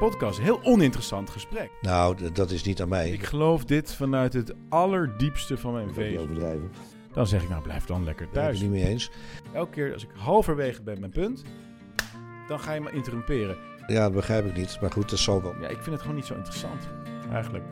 podcast heel oninteressant gesprek. Nou, dat is niet aan mij. Ik geloof dit vanuit het allerdiepste van mijn overdrijven. Dan zeg ik nou, blijf dan lekker Daar ben ik thuis. het niet mee eens. Elke keer als ik halverwege ben mijn punt, dan ga je me interrumperen. Ja, dat begrijp ik niet. Maar goed, dat zal wel. Ja, ik vind het gewoon niet zo interessant, eigenlijk.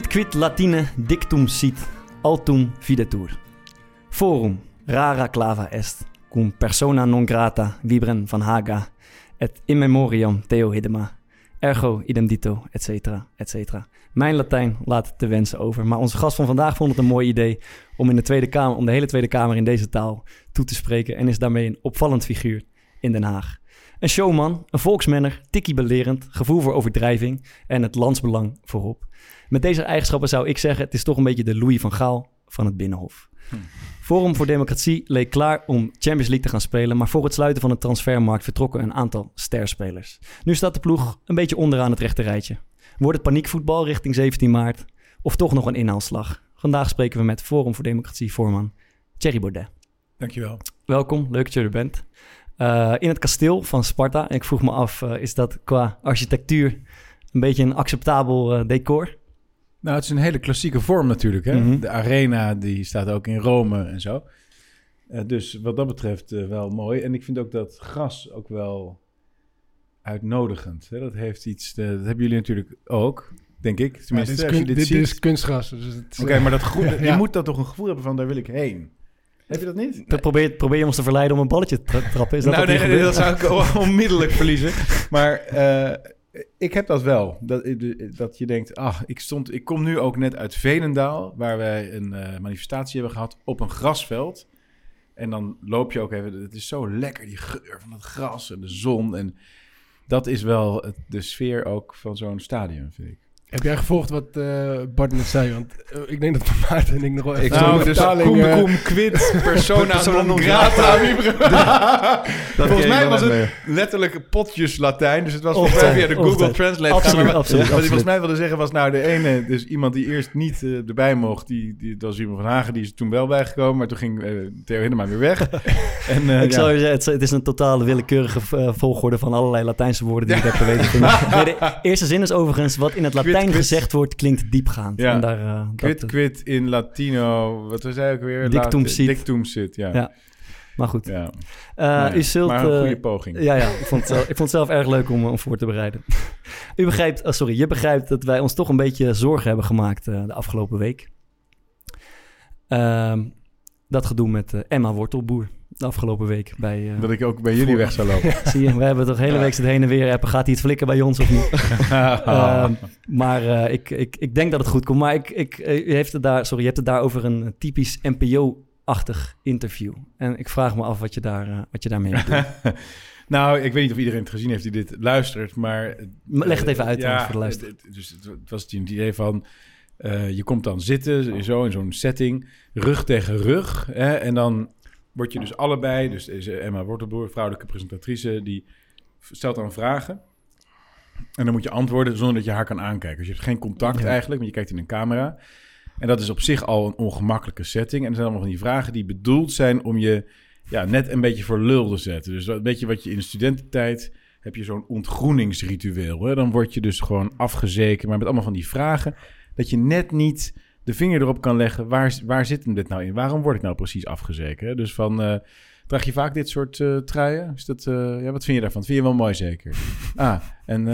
Quid quid latine dictum sit, altum videtur. Forum, rara clava est, cum persona non grata vibren van Haga, et in memoriam Theo Hiddema, ergo idem dito, et cetera, et cetera. Mijn Latijn laat het te wensen over, maar onze gast van vandaag vond het een mooi idee om, in de tweede kamer, om de hele Tweede Kamer in deze taal toe te spreken en is daarmee een opvallend figuur in Den Haag. Een showman, een volksmenner, tikkie belerend, gevoel voor overdrijving en het landsbelang voorop. Met deze eigenschappen zou ik zeggen, het is toch een beetje de Louis van Gaal van het Binnenhof. Forum voor Democratie leek klaar om Champions League te gaan spelen, maar voor het sluiten van de transfermarkt vertrokken een aantal sterspelers. Nu staat de ploeg een beetje onderaan het rechte rijtje. Wordt het paniekvoetbal richting 17 maart of toch nog een inhaalslag? Vandaag spreken we met Forum voor Democratie voorman Thierry Baudet. Dankjewel. Welkom, leuk dat je er bent. Eh, in het kasteel van Sparta. En ik vroeg me af, eh, is dat qua architectuur een beetje een acceptabel eh, decor? Nou, het is een hele klassieke vorm natuurlijk. Hè? Mhm. De arena die staat ook in Rome en zo. Eh, dus wat dat betreft eh, wel mooi. En ik vind ook dat gras ook wel uitnodigend. Hè? Dat heeft iets. eh, dat hebben jullie natuurlijk ook, denk ik. Tenminste, dit is, kun- dit, is kunstgras. Dus het is, Oké, maar dat groen, je Ja. moet dat toch een gevoel hebben van daar wil ik heen. Heb je dat niet? Probeer, probeer je ons te verleiden om een balletje te tra- trappen? Is dat nou, wat nee, dat zou ik onmiddellijk verliezen. Maar eh, ik heb dat wel. Dat, dat je denkt, ah, ik, stond, ik kom nu ook net uit Veenendaal, waar wij een eh, manifestatie hebben gehad op een grasveld. En dan loop je ook even, het is zo lekker, die geur van het gras en de zon. En dat is wel de sfeer ook van zo'n stadion, vind ik. Heb jij gevolgd wat eh, Bart net zei? Want eh, ik denk dat Maarten en ik nog wel even nou, zo'n dus vertaling, cum, eh, quid persona Persona non grata. Volgens mij was het letterlijk potjes Latijn. Dus het was Of volgens mij via de Google tijd. Translate. Absoluut, gaan. Maar absoluut, Wat hij volgens mij wilde zeggen was nou de ene... Dus iemand die eerst niet erbij mocht. Die, die, dat was iemand van Hagen. Die is toen wel bijgekomen. Maar toen ging Theo Hiddema weer weg. en, eh, Ik ja. zou je zeggen, het is, het is een totale willekeurige volgorde van allerlei Latijnse woorden die ik heb geweten. Nee, de eerste zin is overigens, wat in het Quid, Quid. gezegd wordt, klinkt diepgaand. Ja. En daar, eh, Quid, dat- quid in Latino. Wat was hij ook weer? Dictum sit. Dictum sit, ja. Ja. maar goed. ja. Eh, Nou ja, u zult, maar een goede poging. Ja, ja. Ik vond, het ik vond het zelf erg leuk om, om voor te bereiden. U begrijpt, oh, sorry, je begrijpt dat wij ons toch een beetje zorgen hebben gemaakt de afgelopen week. Ehm, dat gedoe met Emma Wortelboer de afgelopen week bij... eh, Dat ik ook bij jullie voor- weg zou lopen. Zie je, we hebben toch hele week zit heen en weer appen. Gaat hij het flikken bij ons of niet? Ehm, maar eh, ik, ik, ik denk dat het goed komt. Maar ik, ik, eh, u heeft het daar, sorry, je hebt het daar over een typisch NPO-achtig interview. En ik vraag me af wat je, daar, wat je daarmee bedoelt. nou, ik weet niet of iedereen het gezien heeft die dit luistert, maar... Leg het even uit ja, voor de luisteraar. Dus het, was het idee van... je komt dan zitten, zo in zo'n setting, rug tegen rug. Hè, en dan word je dus allebei... Dus deze Emma Wortelboer, vrouwelijke presentatrice... die stelt dan vragen. En dan moet je antwoorden zonder dat je haar kan aankijken. Dus je hebt geen contact Ja. eigenlijk, want je kijkt in een camera. En dat is op zich al een ongemakkelijke setting. En er zijn allemaal van die vragen die bedoeld zijn om je ja, net een beetje voor lul te zetten. Dus een beetje wat je in de studententijd heb je zo'n ontgroeningsritueel. Hè? Dan word je dus gewoon afgezeken, maar met allemaal van die vragen... dat je net niet de vinger erop kan leggen... waar, waar zit hem dit nou in? Waarom word ik nou precies afgezeken? Dus van... eh, Draag je vaak dit soort eh truien? Is dat, eh, ja, wat vind je daarvan? Vind je wel mooi zeker? Ah, en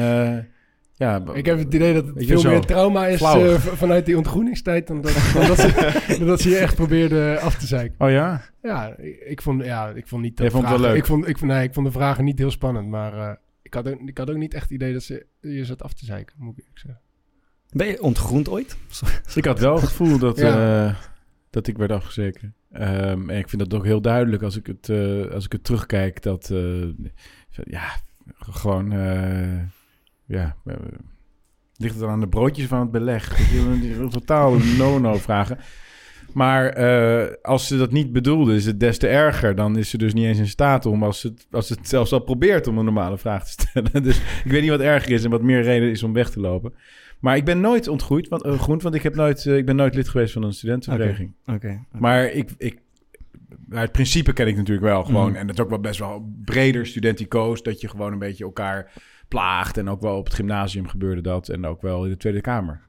ja... Ik heb het idee dat het veel meer trauma is vanuit die ontgroeningstijd... dan dat, dan dat, ze, dan dat ze je echt probeerde af te zeiken. Oh ja? Ja, ik, ik vond, ja, ik vond niet... vond het wel leuk? Ik vond, ik, vond, nee, ik vond de vragen niet heel spannend, maar... ik, had ook, ik had ook niet echt het idee dat ze je zat af te zeiken, moet ik zeggen. Ben je ontgroend ooit? Sorry. Ik had wel het gevoel dat, Ja. eh, dat ik werd afgezeken. Ehm, en ik vind dat ook heel duidelijk als ik het, eh, als ik het terugkijk. Dat, eh, ja, gewoon, ja, ligt het dan aan de broodjes van het beleg? Je, die Totaal no-no vragen. Maar als ze dat niet bedoelde, is het des te erger. Dan is ze dus niet eens in staat om, als het, als het zelfs al probeert om een normale vraag te stellen. Dus ik weet niet wat erger is en wat meer reden is om weg te lopen. Maar ik ben nooit ontgroeid, want, eh, want ik, heb nooit, eh, ik ben nooit lid geweest van een studentenvereniging. Oké. Maar ik, ik, maar het principe ken ik natuurlijk wel gewoon. Mhm. En dat is ook wel best wel breder studenticoos. Dat je gewoon een beetje elkaar plaagt. En ook wel op het gymnasium gebeurde dat. En ook wel in de Tweede Kamer.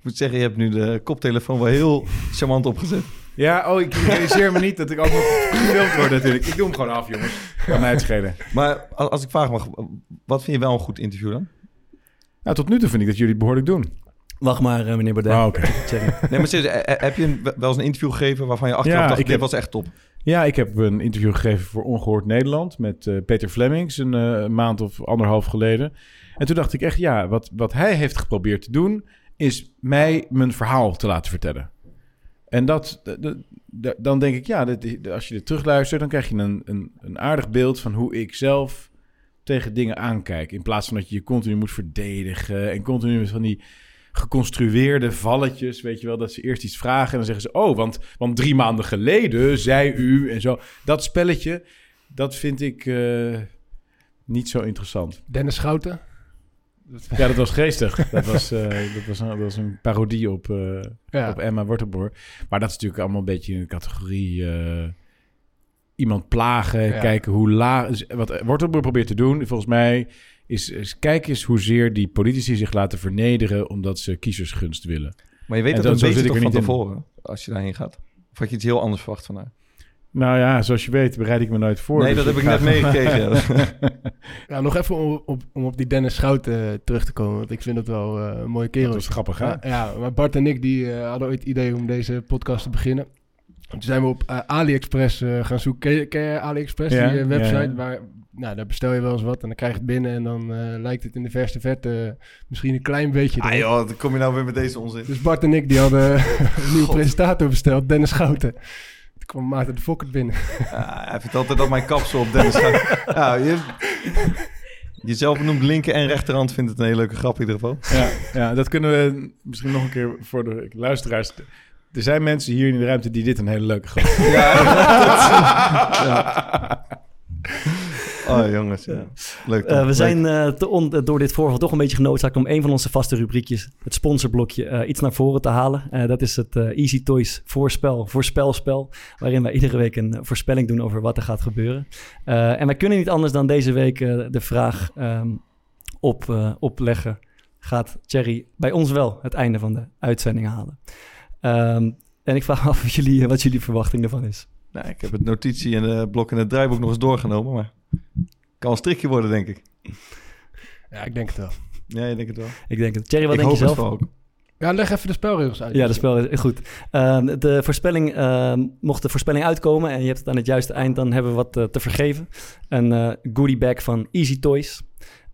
Ik moet zeggen, je hebt nu de koptelefoon wel heel charmant opgezet. Ja, oh, ik realiseer me niet dat ik ook nog gefilmd word natuurlijk. Ik doe hem gewoon af, jongens. Kan mij het schelen. Maar als ik vraag mag, wat vind je wel een goed interview dan? Nou, tot nu toe vind ik dat jullie het behoorlijk doen. Wacht maar, eh, meneer Baudet. Ah, oké. Thierry. Nee, maar serieus, eh, eh, heb je een- wel eens een interview gegeven waarvan je achteraf Ja, dacht, ik dit heb- was echt top? Ja, ik heb een interview gegeven voor Ongehoord Nederland met eh, Peter Flemings een maand of anderhalf geleden. En toen dacht ik echt, ja, wat, wat hij heeft geprobeerd te doen, is mij mijn verhaal te laten vertellen. En dat, dan denk ik, ja, dit- als je dit terugluistert, dan krijg je een, een, een aardig beeld van hoe ik zelf tegen dingen aankijk. In plaats van dat je je continu moet verdedigen en continu met van die geconstrueerde valletjes, weet je wel, dat ze eerst iets vragen en dan zeggen ze, oh, want, want drie maanden geleden zei u en zo. Dat spelletje, dat vind ik eh, niet zo interessant. Dennis Schouten. Ja, dat was geestig. Dat was, eh, dat was, een, dat was een parodie op, eh, Ja. op Emma Wortelboer. Maar dat is natuurlijk allemaal een beetje in de categorie iemand plagen, Ja. kijken hoe laag... Wat Wortelboer probeert te doen, volgens mij, is, is kijk eens hoezeer die politici zich laten vernederen omdat ze kiezersgunst willen. Maar je weet En dat dan- een beetje toch er van in. tevoren, als je daarheen gaat. Of had je iets heel anders verwacht van haar? Nou ja, zoals je weet bereid ik me nooit voor. Nee, dus dat heb ik net meegekregen. Ja, nog even om op, om op die Dennis Schouten eh, terug te komen. Want ik vind dat wel eh, een mooie kerel. Dat is grappig, hè? Ja, ja, maar Bart en ik die, eh, hadden ooit het idee om deze podcast te beginnen. Toen zijn we op eh, AliExpress eh, gaan zoeken. Ken je, ken je AliExpress, Ja, die eh, website? ja, ja. Waar, nou, daar bestel je wel eens wat en dan krijg je het binnen. En dan eh, lijkt het in de verste verte misschien een klein beetje... ah joh, dan kom je nou weer met deze onzin. Dus Bart en ik die hadden een nieuwe presentator besteld, Dennis Schouten. Toen kwam Maarten de Fokker binnen. Ah, hij vindt altijd dat mijn kapsel op Dennis gaat. Ja, je, jezelf benoemd linker en rechterhand vindt het een hele leuke grap in ieder geval. Ja, ja, dat kunnen we misschien nog een keer voor de luisteraars. Er zijn mensen hier in de ruimte die dit een hele leuke grap vinden. Oh jongens, ja. leuk. toch? Eh, we zijn eh, te on- door dit voorval toch een beetje genoodzaakt om een van onze vaste rubriekjes, het sponsorblokje, eh, iets naar voren te halen. Eh, dat is het eh, Easy Toys voorspel, voorspelspel, waarin wij iedere week een voorspelling doen over wat er gaat gebeuren. Eh, en wij kunnen niet anders dan deze week eh, de vraag ehm, op, eh, opleggen. Gaat Thierry bij ons wel het einde van de uitzending halen? Ehm, en ik vraag me af wat jullie, wat jullie verwachting ervan is. Nou, ik heb het notitie en de blok en het draaiboek nog eens doorgenomen, maar kan een strikje worden, denk ik. Ja, ik denk het wel. Ja, je denkt het wel. Ik denk het. Thierry, wat ik denk je hoop zelf? ook. Ja, leg even de spelregels uit. Ja, de spel is goed. Ehm, de voorspelling, ehm, mocht de voorspelling uitkomen en je hebt het aan het juiste eind, dan hebben we wat eh, te vergeven. Een eh goodie bag van Easy Toys.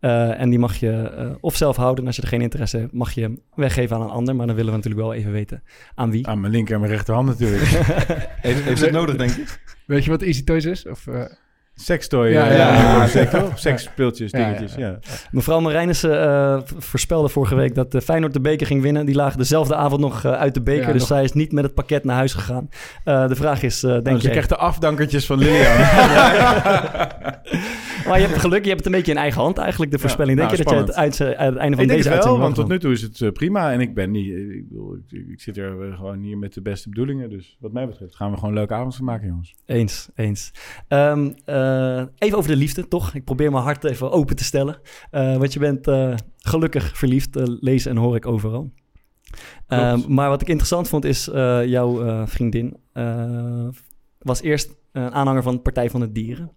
Eh, en die mag je eh, of zelf houden. En als je er geen interesse hebt, mag je hem weggeven aan een ander. Maar dan willen we natuurlijk wel even weten aan wie. Aan mijn linker en mijn rechterhand natuurlijk. Heeft, heeft ze het nodig, denk ik? Weet je wat Easy Toys is? Of, eh, Sextoy. Ja, ja, ja, ja. Seksspeeltjes, Ja, ja, dingetjes, ja. ja. Mevrouw Marijnissen eh, voorspelde vorige week dat de Feyenoord de beker ging winnen. Die lagen dezelfde avond nog uit de beker. Ja, dus nog- zij is niet met het pakket naar huis gegaan. Eh, de vraag is, eh, denk Oh, ze je... krijgt de afdankertjes van Lilian. Maar je hebt geluk, je hebt het een beetje in eigen hand eigenlijk, de voorspelling. nou, denk je dat je het, uit, aan het einde van ik denk deze het wel, want tot nu toe is het eh, prima. En ik ben niet... Ik, bedoel, ik, ik zit er eh, gewoon hier met de beste bedoelingen. Dus wat mij betreft gaan we gewoon een leuke avond van maken, jongens. Eens, eens. Ehm, eh, even over de liefde, toch? Ik probeer mijn hart even open te stellen. Want je bent gelukkig verliefd, lezen en hoor ik overal. Ehm, maar wat ik interessant vond is, jouw vriendin was eerst een aanhanger van Partij van de Dieren.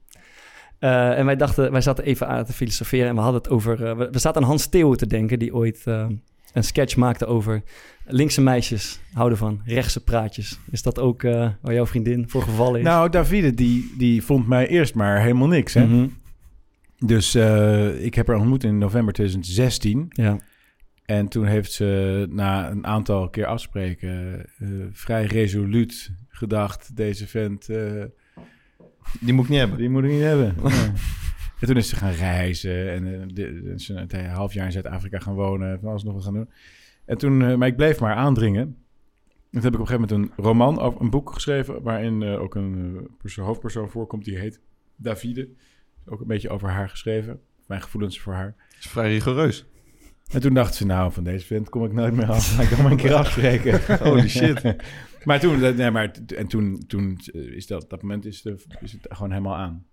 Eh, en wij dachten, wij zaten even aan te filosoferen en we hadden het over... eh, we, we zaten aan Hans Theeuwen te denken, die ooit eh, een sketch maakte over... linkse meisjes houden van rechtse praatjes. Is dat ook waar jouw vriendin voor gevallen is? Nou, Davide, die, die vond mij eerst maar helemaal niks, hè. Mhm. Dus ik heb haar ontmoet in november 2016. Ja. En toen heeft ze na een aantal keer afspreken vrij resoluut gedacht... deze vent, Die moet ik niet hebben. die moet ik niet hebben. Ja. En toen is ze gaan reizen en eh, ze een half jaar in Zuid-Afrika gaan wonen. Van alles nog wat gaan doen. En toen, eh, maar ik bleef maar aandringen. Toen heb ik op een gegeven moment een roman, of een boek geschreven... waarin eh, ook een persoon, hoofdpersoon voorkomt, die heet Davide. Ook een beetje over haar geschreven. Mijn gevoelens voor haar. Dat is vrij rigoureus. En toen dacht ze, nou, van deze vent kom ik nooit meer af. Ga ik dan maar een keer afspreken. Holy shit. maar toen, dat- nee, maar, en toen, toen eh, is dat, dat moment is, de, is het gewoon helemaal aan.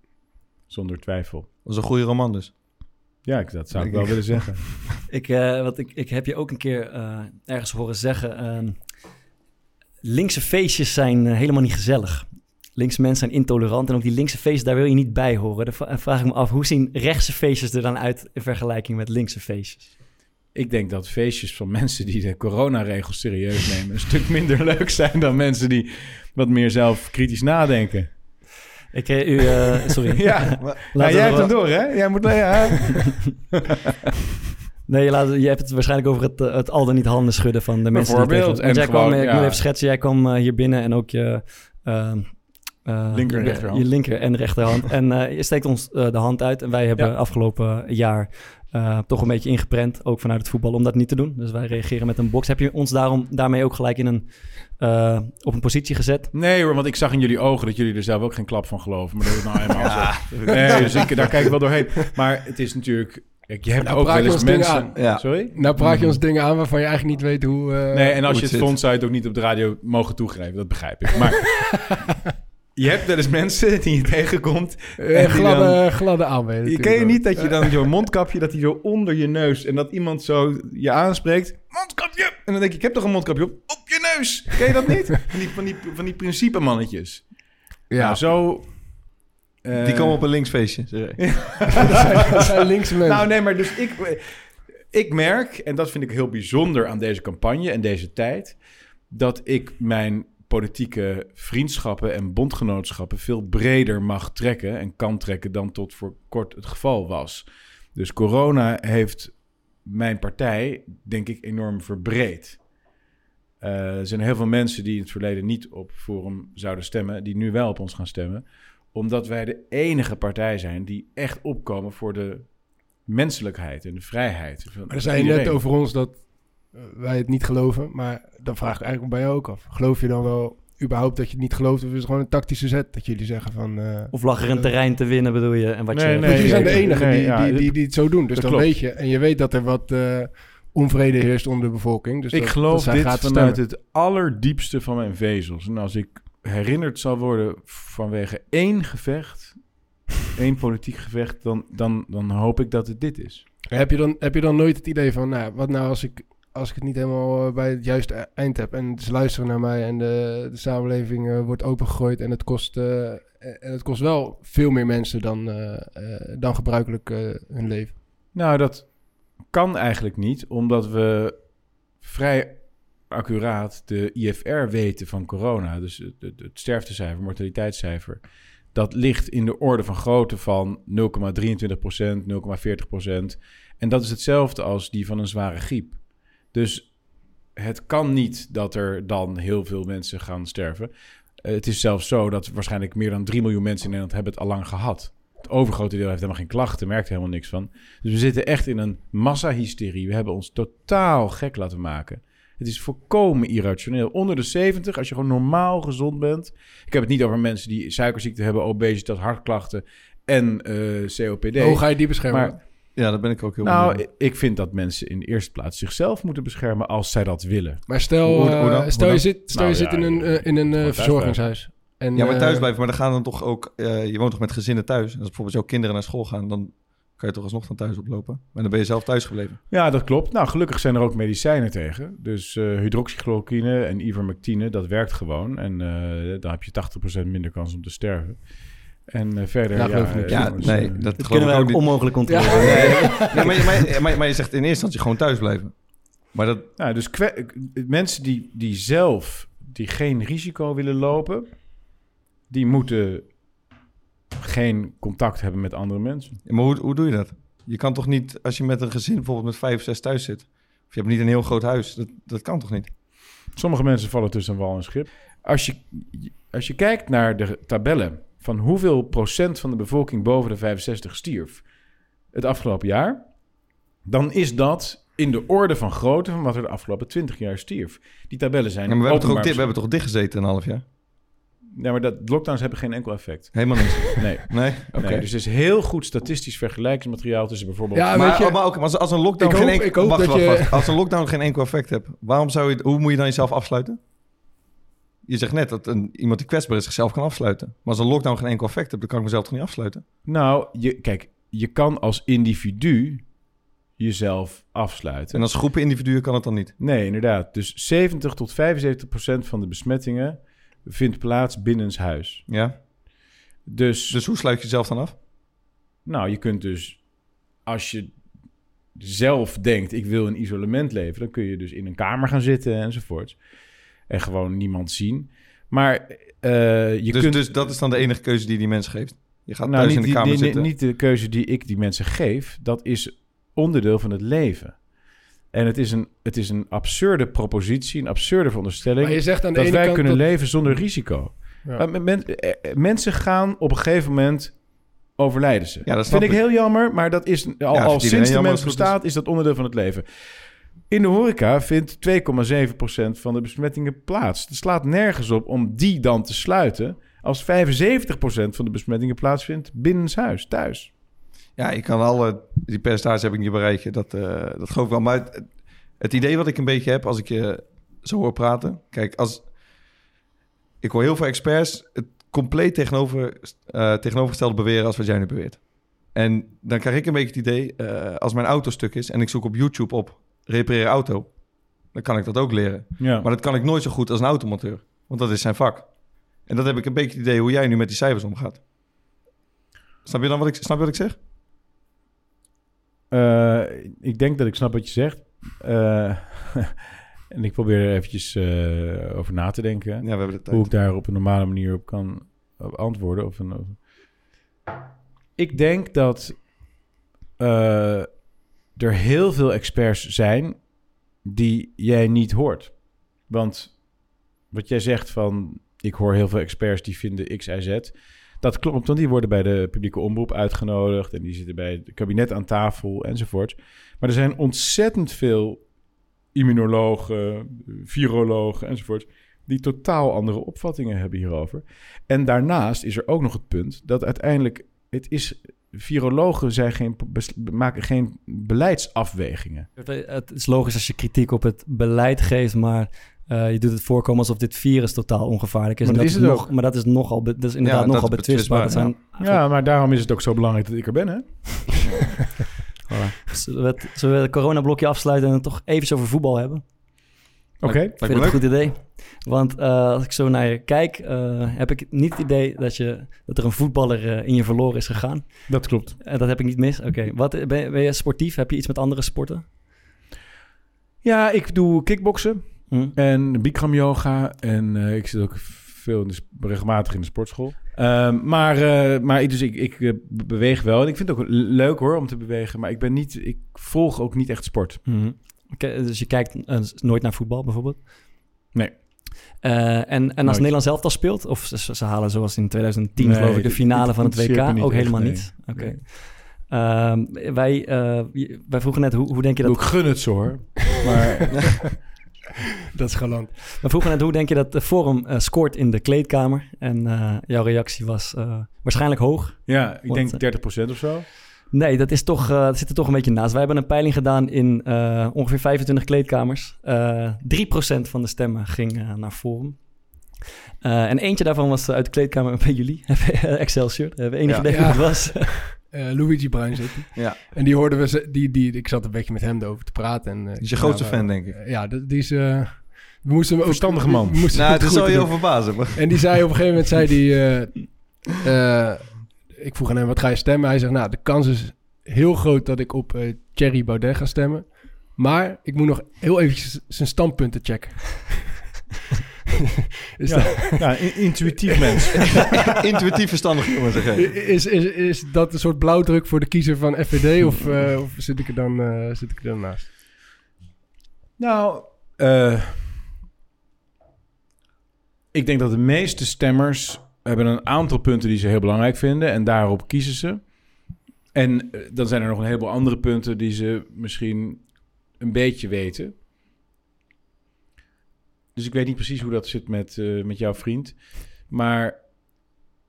Zonder twijfel. Dat is een goede roman dus. Ja, ik, dat zou ik Ik- wel willen zeggen. Ik, eh, wat ik, ik heb je ook een keer eh, ergens horen zeggen... ehm, linkse feestjes zijn helemaal niet gezellig. Linkse mensen zijn intolerant en ook die linkse feestjes, daar wil je niet bij horen. Dan vraag ik me af, hoe zien rechtse feestjes er dan uit in vergelijking met linkse feestjes? Ik denk dat feestjes van mensen die de coronaregels serieus nemen... een stuk minder leuk zijn dan mensen die wat meer zelf kritisch nadenken. Ik, eh, u, eh, sorry. Ja, Laten nou, jij hebt hem door, hè? Jij moet... Ja. Nee, laat, je hebt het waarschijnlijk over het, eh, het al dan niet handen schudden van de mensen. die Bijvoorbeeld, en jij kwam, eh, ik ja. moet even schetsen, jij kwam hier binnen en ook je... eh, eh, Linker en je- rechterhand. Je linker en rechterhand. en je steekt ons de hand uit. En wij hebben Ja. afgelopen jaar eh, toch een beetje ingeprent, ook vanuit het voetbal, om dat niet te doen. Dus wij reageren met een box. Heb je ons daarom, daarmee ook gelijk in een, eh, op een positie gezet? Nee hoor, want ik zag in jullie ogen dat jullie er zelf ook geen klap van geloven. Maar dat is nou helemaal zo. Nee, dus ik, daar kijk ik wel doorheen. Maar het is natuurlijk... Je hebt Nou, ook wel eens mensen... Ja. Sorry? Nou praat je ons dingen aan waarvan je eigenlijk niet weet hoe... eh, Nee, en als je het het zit. vond, zou je het ook niet op de radio mogen toegeven. Dat begrijp ik. Maar je hebt wel eens mensen die je tegenkomt. eh, en gladde, gladde aanbenen. Je ken je niet dat je dan zo'n mondkapje, dat die zo onder je neus... en dat iemand zo je aanspreekt. Mondkapje! En dan denk je, ik heb toch een mondkapje op? Op je neus! Ken je dat niet? Van die, van die, van die principe mannetjes. Ja, Nou, zo... eh, Die komen op een linksfeestje. zeg ik. dat zijn, dat zijn linkse mensen. Nou, nee, maar dus ik, ik merk, en dat vind ik heel bijzonder aan deze campagne en deze tijd, dat ik mijn politieke vriendschappen en bondgenootschappen veel breder mag trekken en kan trekken dan tot voor kort het geval was. Dus corona heeft mijn partij, denk ik, enorm verbreed. Eh, er zijn heel veel mensen die in het verleden niet op Forum zouden stemmen, die nu wel op ons gaan stemmen omdat wij de enige partij zijn die echt opkomen voor de menselijkheid en de vrijheid. Maar zei je net over ons dat wij het niet geloven. Maar dan vraag ik eigenlijk bij jou ook af. Geloof je dan wel überhaupt dat je het niet gelooft? Of is het gewoon een tactische zet dat jullie zeggen van... eh, Of lag er een terrein te winnen, bedoel je? En wat Nee, je, nee, jullie zijn de nee, enige nee, die, ja, die, die, die het zo doen. Dus dat dan klopt. weet je. En je weet dat er wat eh, onvrede heerst onder de bevolking. Dus ik dat, geloof dat dit gaat vanuit stemmen. het allerdiepste van mijn vezels. En als ik herinnerd zal worden vanwege één gevecht, één politiek gevecht, dan, dan, dan hoop ik dat het dit is. Heb je, dan, heb je dan nooit het idee van... Nou, wat nou als ik, als ik het niet helemaal eh, bij het juiste e- eind heb... en ze luisteren naar mij en de, de samenleving eh, wordt opengegooid... en het kost, eh, en het kost wel veel meer mensen dan, dan gebruikelijk hun leven. Nou, dat kan eigenlijk niet, omdat we vrij accuraat de IFR weten van corona. Dus het, het sterftecijfer, mortaliteitscijfer. Dat ligt in de orde van grootte van 0,23% 0,40% En dat is hetzelfde als die van een zware griep. Dus het kan niet dat er dan heel veel mensen gaan sterven. Eh, het is zelfs zo dat waarschijnlijk meer dan 3 miljoen mensen in Nederland hebben het al lang gehad. Het overgrote deel heeft helemaal geen klachten, merkt helemaal niks van. Dus we zitten echt in een massahysterie. We hebben ons totaal gek laten maken. Het is volkomen irrationeel. Onder de 70, als je gewoon normaal gezond bent. Ik heb het niet over mensen die suikerziekte hebben, obesitas, hartklachten en eh, COPD. Hoe ga je die beschermen? Maar Ja, daar ben ik ook heel nou, benieuwd. ik vind dat mensen in de eerste plaats zichzelf moeten beschermen als zij dat willen. Maar stel, Hoe- hoe eh, dan? Stel, je zit, stel Nou, je zit ja, in een, eh, in een eh, gewoon verzorgingshuis. En, Ja, maar thuis blijven. Maar dan gaan dan toch ook... eh, je woont toch met gezinnen thuis? En als bijvoorbeeld jouw kinderen naar school gaan... dan kan je toch alsnog van thuis oplopen. Maar dan ben je zelf thuis gebleven. Ja, dat klopt. Nou, gelukkig zijn er ook medicijnen tegen. Dus eh hydroxychloroquine en ivermectine, dat werkt gewoon. En eh, dan heb je 80% minder kans om te sterven. En eh, verder, Ja, ja, geloof ik niet. eh, Ja, jongens, nee, dat dat kunnen wij ook onmogelijk controleren. Nee, nee, maar, je- maar, je- maar, maar, je zegt in eerste instantie gewoon thuis blijven. Maar dat... Nou, dus mensen die, die zelf die geen risico willen lopen, die moeten geen contact hebben met andere mensen. Maar hoe, hoe doe je dat? Je kan toch niet, als je met een gezin bijvoorbeeld met vijf, zes thuis zit... of je hebt niet een heel groot huis, dat, dat kan toch niet? Sommige mensen vallen tussen een wal en schip. Als je, als je kijkt naar de tabellen van hoeveel procent van de bevolking boven de 65 stierf het afgelopen jaar, dan is dat in de orde van grootte van wat er de afgelopen 20 jaar stierf. Die tabellen zijn Ja, maar we hebben, toch ook openbaar di- we hebben toch dichtgezeten een half jaar? Ja, maar dat, lockdowns hebben geen enkel effect. Helemaal niet. Nee. Nee? Oké. nee dus er is heel goed statistisch vergelijkingsmateriaal tussen bijvoorbeeld... Ja, maar, weet je- maar, ook, maar als, als een lockdown geen hoop- enkel... ik hoop wacht, dat wacht, je- wacht. Als een lockdown geen enkel effect hebt, waarom zou je, hoe moet je dan jezelf afsluiten? Je zegt net dat een, iemand die kwetsbaar is zichzelf kan afsluiten. Maar als een lockdown geen enkel effect hebt, dan kan ik mezelf toch niet afsluiten? Nou, je, kijk, je kan als individu jezelf afsluiten. En als groepen individuen kan het dan niet. Nee, inderdaad. Dus 70 tot 75 procent van de besmettingen vindt plaats binnenshuis. Ja? Dus, Dus hoe sluit je jezelf dan af? nou, je kunt dus, als je zelf denkt, ik wil in isolement leven, dan kun je dus in een kamer gaan zitten enzovoort. En gewoon niemand zien. Maar eh, je dus, kunt... dus dat is dan de enige keuze die die mens geeft? Je gaat nou, thuis niet, in de kamer die- zitten? niet de keuze die ik die mensen geef. Dat is onderdeel van het leven. En het is een, het is een absurde propositie, een absurde veronderstelling... Maar je zegt aan de dat ene wij kant kunnen dat- leven zonder risico. Ja. Maar men- men- eh, eh, mensen gaan op een gegeven moment overlijden ze. Ja, dat vind ik ik. heel jammer, maar dat is al, Ja, al sinds de mens bestaat, is dat onderdeel van het leven. In de horeca vindt 2,7% van de besmettingen plaats. Het slaat nergens op om die dan te sluiten als 75% van de besmettingen plaatsvindt binnenshuis, thuis. Ja, ik kan alle... Die percentage heb ik niet bereiken. Dat, eh, dat geloof ik wel. Maar het, idee wat ik een beetje heb als ik je zo hoor praten... Kijk, als... Ik hoor heel veel experts het compleet tegenover, eh, tegenovergestelde beweren als wat jij nu beweert. En dan krijg ik een beetje het idee... eh, als mijn auto stuk is en ik zoek op YouTube op repareren auto... dan kan ik dat ook leren. Ja. Maar dat kan ik nooit zo goed als een automonteur. Want dat is zijn vak. En dat heb ik een beetje het idee hoe jij nu met die cijfers omgaat. Snap je dan wat ik, snap je wat ik zeg? Eh, ik denk dat ik snap wat je zegt. Eh, en ik probeer er eventjes eh, over na te denken. Ja, we hebben de tijd. hoe ik daar op een normale manier op kan op antwoorden. Of een, of- Ik denk dat er heel veel experts zijn die jij niet hoort. Want wat jij zegt van... ik hoor heel veel experts die vinden X, Y, Z... Dat klopt, want die worden bij de publieke omroep uitgenodigd... en die zitten bij het kabinet aan tafel enzovoort. Maar er zijn ontzettend veel immunologen, virologen enzovoort... die totaal andere opvattingen hebben hierover. En daarnaast is er ook nog het punt dat uiteindelijk... het is, virologen zijn geen, maken geen beleidsafwegingen. Het, is logisch als je kritiek op het beleid geeft, maar eh, je doet het voorkomen alsof dit virus totaal ongevaarlijk is. Maar En dat is het nog, ook. Maar dat is nogal, dat is inderdaad Ja, nogal is betwistbaar. Dat betwistbaar, zijn, Ja, maar daarom is het ook zo belangrijk dat ik er ben, hè? Voilà. Zullen we het, zullen we het coronablokje afsluiten en het toch even over voetbal hebben? Oké. Ik vind het een goed idee. Want eh, als ik zo naar je kijk, eh, heb ik niet het idee dat, je, dat er een voetballer eh, in je verloren is gegaan. Dat klopt. En dat heb ik niet mis. Oké, Wat ben, je- ben je sportief? Heb je iets met andere sporten? Ja, ik doe kickboksen Hm? en Bikram yoga. En eh, ik zit ook veel in de, sp- regelmatig in de sportschool. Ehm, maar maar dus ik, ik be- beweeg wel. En ik vind het ook leuk hoor om te bewegen. Maar ik ben niet, ik volg ook niet echt sport. Mhm. Dus je kijkt eh, nooit naar voetbal bijvoorbeeld? Nee. Eh, en, en als Nooit. Nederland zelf dan speelt? Of ze, ze halen zoals in 2010 Nee, geloof ik de finale van het WK? niet ook helemaal nee. niet? Oké. Nee. Ehm, wij, eh, wij vroegen net, hoe, hoe denk je Ik dat... gun het zo hoor. Maar Dat is galant. We vroegen net, hoe denk je dat de Forum scoort in de kleedkamer? En jouw reactie was waarschijnlijk hoog. ja, ik denk eh, 30% of zo. Nee, dat, is toch, eh, dat zit er toch een beetje naast. Wij hebben een peiling gedaan in eh, ongeveer 25 kleedkamers. Eh 3% van de stemmen ging eh, naar Forum. Eh, en eentje daarvan was eh, uit de kleedkamer bij jullie, Excelsior. Hebben we enig Ja. idee Ja. het was? Eh, Luigi Bruin zit. Ja. En die hoorden we, ze- die, die, ik zat een beetje met hem erover te praten. En, eh, Die is je grootste ja, fan, denk ik. eh, Ja, dat- die is... eh, we moesten hem ook... Verstandige man. we moesten Nou, het zal je heel verbazen. Maar... En die zei op een gegeven moment, zei die, eh, eh, ik vroeg aan hem, wat ga je stemmen? Hij zegt, nou, de kans is heel groot dat ik op eh Thierry Baudet ga stemmen. Maar ik moet nog heel eventjes zijn standpunten checken. is, Ja, ja, in- intuïtief mens. Intuïtief verstandig jongen, zeg dat, jij. is, is, is dat een soort blauwdruk voor de kiezer van FVD? Of, eh, of zit, ik er dan, eh, zit ik er dan naast? Nou, eh, ik denk dat de meeste stemmers hebben een aantal punten die ze heel belangrijk vinden en daarop kiezen ze. En eh, dan zijn er nog een heleboel andere punten die ze misschien een beetje weten. Dus ik weet niet precies hoe dat zit met, eh, met jouw vriend. Maar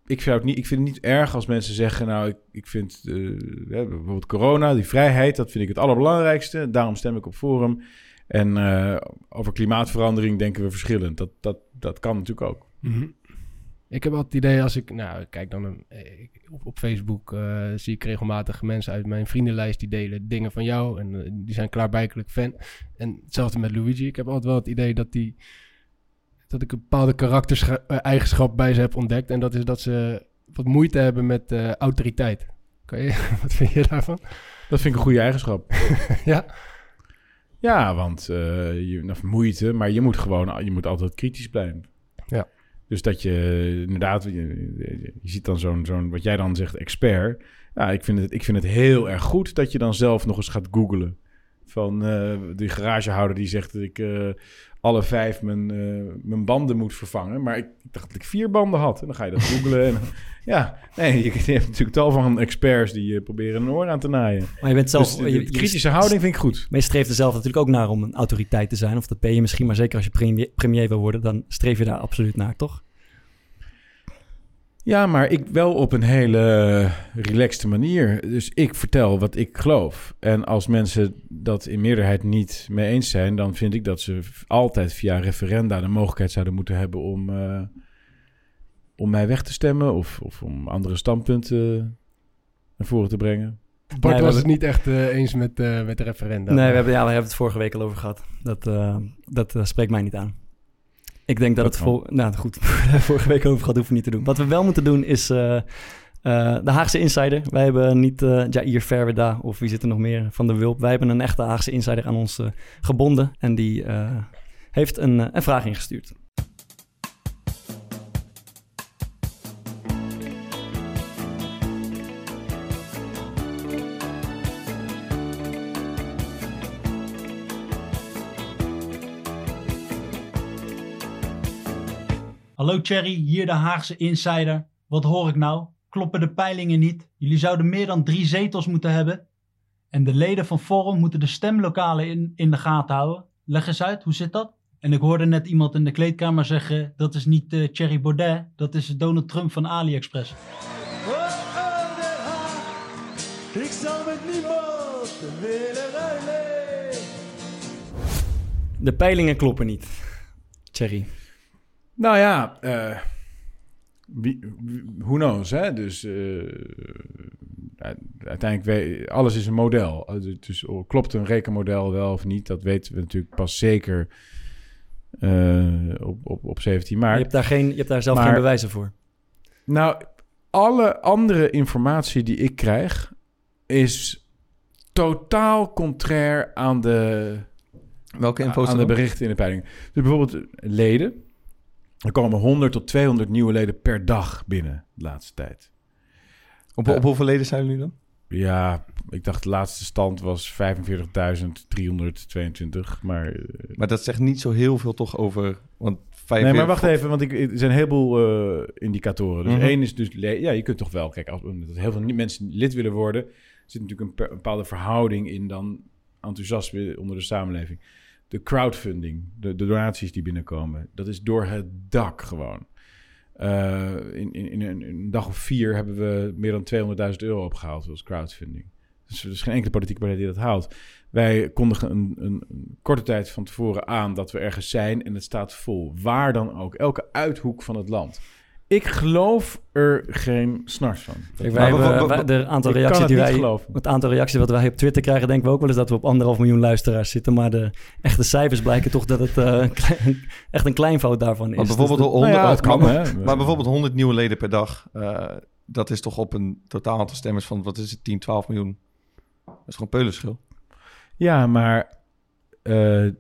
ik vind, het niet, ik vind het niet erg als mensen zeggen... nou, ik, ik vind eh, bijvoorbeeld corona, die vrijheid... dat vind ik het allerbelangrijkste. Daarom stem ik op Forum. En over klimaatverandering denken we verschillend. Dat, dat, dat kan natuurlijk ook. Mhm. Ik heb altijd het idee als ik, nou, ik kijk dan een, eh, ik- op, op Facebook eh, zie ik regelmatig mensen uit mijn vriendenlijst die delen dingen van jou en eh, die zijn klaarblijkelijk fan. En hetzelfde met Luigi. Ik heb altijd wel het idee dat die, dat ik een bepaalde karaktereigenschap bij ze heb ontdekt en dat is dat ze wat moeite hebben met autoriteit. Kan je, wat vind je daarvan? Dat vind ik een goede eigenschap. ja. Ja, want je nou, moeite, maar je moet gewoon, je moet altijd kritisch blijven. Dus dat je inderdaad, je, je ziet dan zo'n, zo'n, wat jij dan zegt, expert. Ja, ik vind, het, ik vind het heel erg goed dat je dan zelf nog eens gaat googlen. Van eh die garagehouder die zegt dat ik eh, alle vijf mijn, eh, mijn banden moet vervangen. Maar ik, ik dacht dat ik vier banden had. En dan ga je dat googlen. en, ja, nee, je, je hebt natuurlijk tal van experts die eh, proberen een oor aan te naaien. Maar je bent zelf... Dus je- kritische houding vind ik goed. Maar je streeft er zelf natuurlijk ook naar om een autoriteit te zijn. Of dat ben je misschien, maar zeker als je premier, premier wil worden, dan streef je daar absoluut naar, toch? Ja, maar ik wel op een hele relaxte manier. Dus ik vertel wat ik geloof. En als mensen dat in meerderheid niet mee eens zijn, dan vind ik dat ze altijd via referenda de mogelijkheid zouden moeten hebben om, eh, om mij weg te stemmen of, of om andere standpunten naar voren te brengen. Bart Nee, was het niet echt eh, eens met, eh met de referenda. Nee, we hebben, ja, we hebben het vorige week al over gehad. Dat, eh, dat spreekt mij niet aan. Ik denk dat Dat het kan. vol... Nou goed, vorige week over gehad, hoeven we niet te doen. Wat we wel moeten doen is eh, eh, de Haagse Insider. Wij hebben niet eh Jair Verweda of wie zit er nog meer van de Wulp. Wij hebben een echte Haagse Insider aan ons gebonden. En die heeft een, een vraag ingestuurd. Hallo Thierry, hier de Haagse Insider. Wat hoor ik nou? Kloppen de peilingen niet? Jullie zouden meer dan drie zetels moeten hebben. En de leden van Forum moeten de stemlokalen in, in de gaten houden. Leg eens uit, hoe zit dat? En ik hoorde net iemand in de kleedkamer zeggen... dat is niet eh, Thierry Baudet, dat is Donald Trump van AliExpress. Met niemand willen. De peilingen kloppen niet. Thierry. Nou ja, eh, wie, wie- who knows, hè? Dus eh, uiteindelijk, alles is een model. Eh, Dus oh, klopt een rekenmodel wel of niet? Dat weten we natuurlijk pas zeker eh, op, op, op 17 je, maart. hebt daar geen, je hebt daar zelf Maar- geen bewijzen voor. Nou, alle andere informatie die ik krijg is totaal contrair aan de, Welke info aan de berichten in de peiling. Dus bijvoorbeeld leden. Er komen 100 tot 200 nieuwe leden per dag binnen de laatste tijd. Op, op hoeveel leden zijn jullie dan? Ja, ik dacht de laatste stand was 45.322. Maar, eh, Maar dat zegt niet zo heel veel toch over... Want vijf nee, maar wacht even, want ik, er zijn een heleboel eh, indicatoren. Dus Mhm. één is dus, ja, je kunt toch wel, kijk, als heel veel mensen lid willen worden, zit natuurlijk een, per- een bepaalde verhouding in dan enthousiasme onder de samenleving. De crowdfunding, de, donaties die binnenkomen, dat is door het dak gewoon. Eh, in, in, in, een, dag of vier hebben we meer dan 200.000 euro opgehaald als crowdfunding. Dus er is geen enkele politieke partij die dat haalt. Wij kondigen een, een korte tijd van tevoren aan dat we ergens zijn en het staat vol. Waar dan ook. Elke uithoek van het land. Ik geloof er geen snars van. Kijk, wij hebben, de aantal reacties het die wij geloven. Het aantal reacties wat wij op Twitter krijgen, denken we ook wel eens dat we op anderhalf miljoen luisteraars zitten. Maar de echte cijfers blijken toch dat het eh, een klein- echt een kleinvoud daarvan is. Want bijvoorbeeld Dus 100, Nou ja, het kan, maar, hè. maar bijvoorbeeld 100 nieuwe leden per dag. eh, dat is toch op een totaal aantal stemmers van, wat is het, 10, 12 miljoen. Dat is gewoon peulenschil. Ja, maar eh, er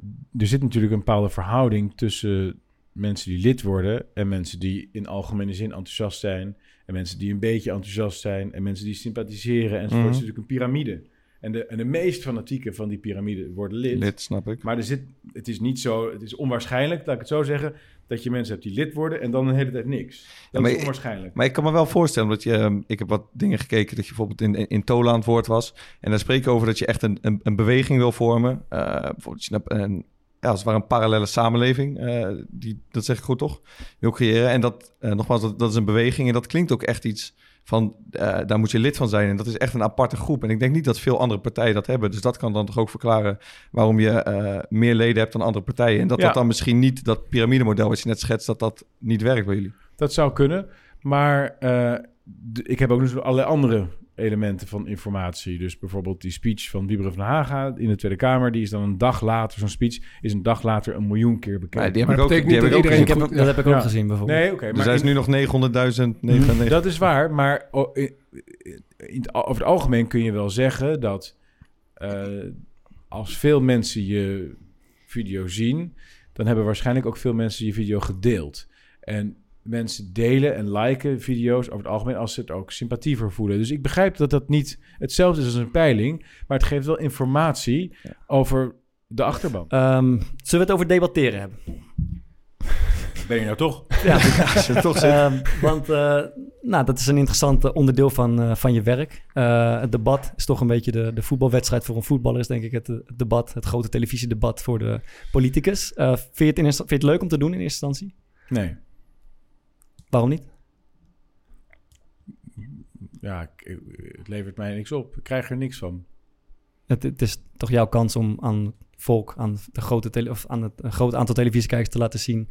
zit natuurlijk een bepaalde verhouding tussen mensen die lid worden en mensen die in algemene zin enthousiast zijn en mensen die een beetje enthousiast zijn en mensen die sympathiseren enzovoort. Mhm. Het is natuurlijk een piramide. En de, en de meest fanatieke van die piramide worden lid. Lid, snap ik. Maar er zit, het is niet zo, het is onwaarschijnlijk, laat ik het zo zeggen, dat je mensen hebt die lid worden en dan een hele tijd niks. Dat is ik- onwaarschijnlijk. Maar ik kan me wel voorstellen dat je... ehm, Ik heb wat dingen gekeken dat je bijvoorbeeld in, in, Tola aan het woord was. En daar spreek je over dat je echt een, een, een beweging wil vormen. Eh, bijvoorbeeld je een, ja, als het ware een parallele samenleving. eh, die, dat zeg ik goed toch? Wil creëren. En dat, eh, nogmaals, dat, dat is een beweging. En dat klinkt ook echt iets van... eh, daar moet je lid van zijn. En dat is echt een aparte groep. En ik denk niet dat veel andere partijen dat hebben. Dus dat kan dan toch ook verklaren... waarom je meer leden hebt dan andere partijen. En dat Ja. dat dan misschien niet... dat piramidemodel wat je net schetst... dat dat niet werkt bij jullie. Dat zou kunnen, maar ik heb ook dus allerlei andere elementen van informatie. Dus bijvoorbeeld die speech van Wieber van Haga in de Tweede Kamer, die is dan een dag later, zo'n speech is een dag later een miljoen keer bekeken. Nee, die heb Maar ik ook, dat die betekent heb ik ook gezien. Ik heb, dat heb ik ook ja. gezien bijvoorbeeld. Nee, oké, Dus maar hij is in- nu nog 900.099. Dat is waar, maar over het algemeen kun je wel zeggen dat eh, als veel mensen je video zien, dan hebben waarschijnlijk ook veel mensen je video gedeeld. En mensen delen en liken video's over het algemeen als ze het ook sympathie voor voelen. Dus ik begrijp dat dat niet hetzelfde is als een peiling, maar het geeft wel informatie over de achterban. Ehm, zullen we het over debatteren hebben? Ben je nou toch? Ja, Als je toch zegt. Ehm, want eh, nou, dat is een interessant eh, onderdeel van, eh, van je werk. Het debat is toch een beetje de, de voetbalwedstrijd voor een voetballer, is denk ik het, het debat, het grote televisiedebat voor de politicus. Vind, je het in vind je het leuk om te doen in eerste instantie? Nee. Waarom niet? Ja, het levert mij niks op. Ik krijg er niks van. Het, het is toch jouw kans om aan volk, aan, de grote tele, of aan het een groot aantal televisiekijkers te laten zien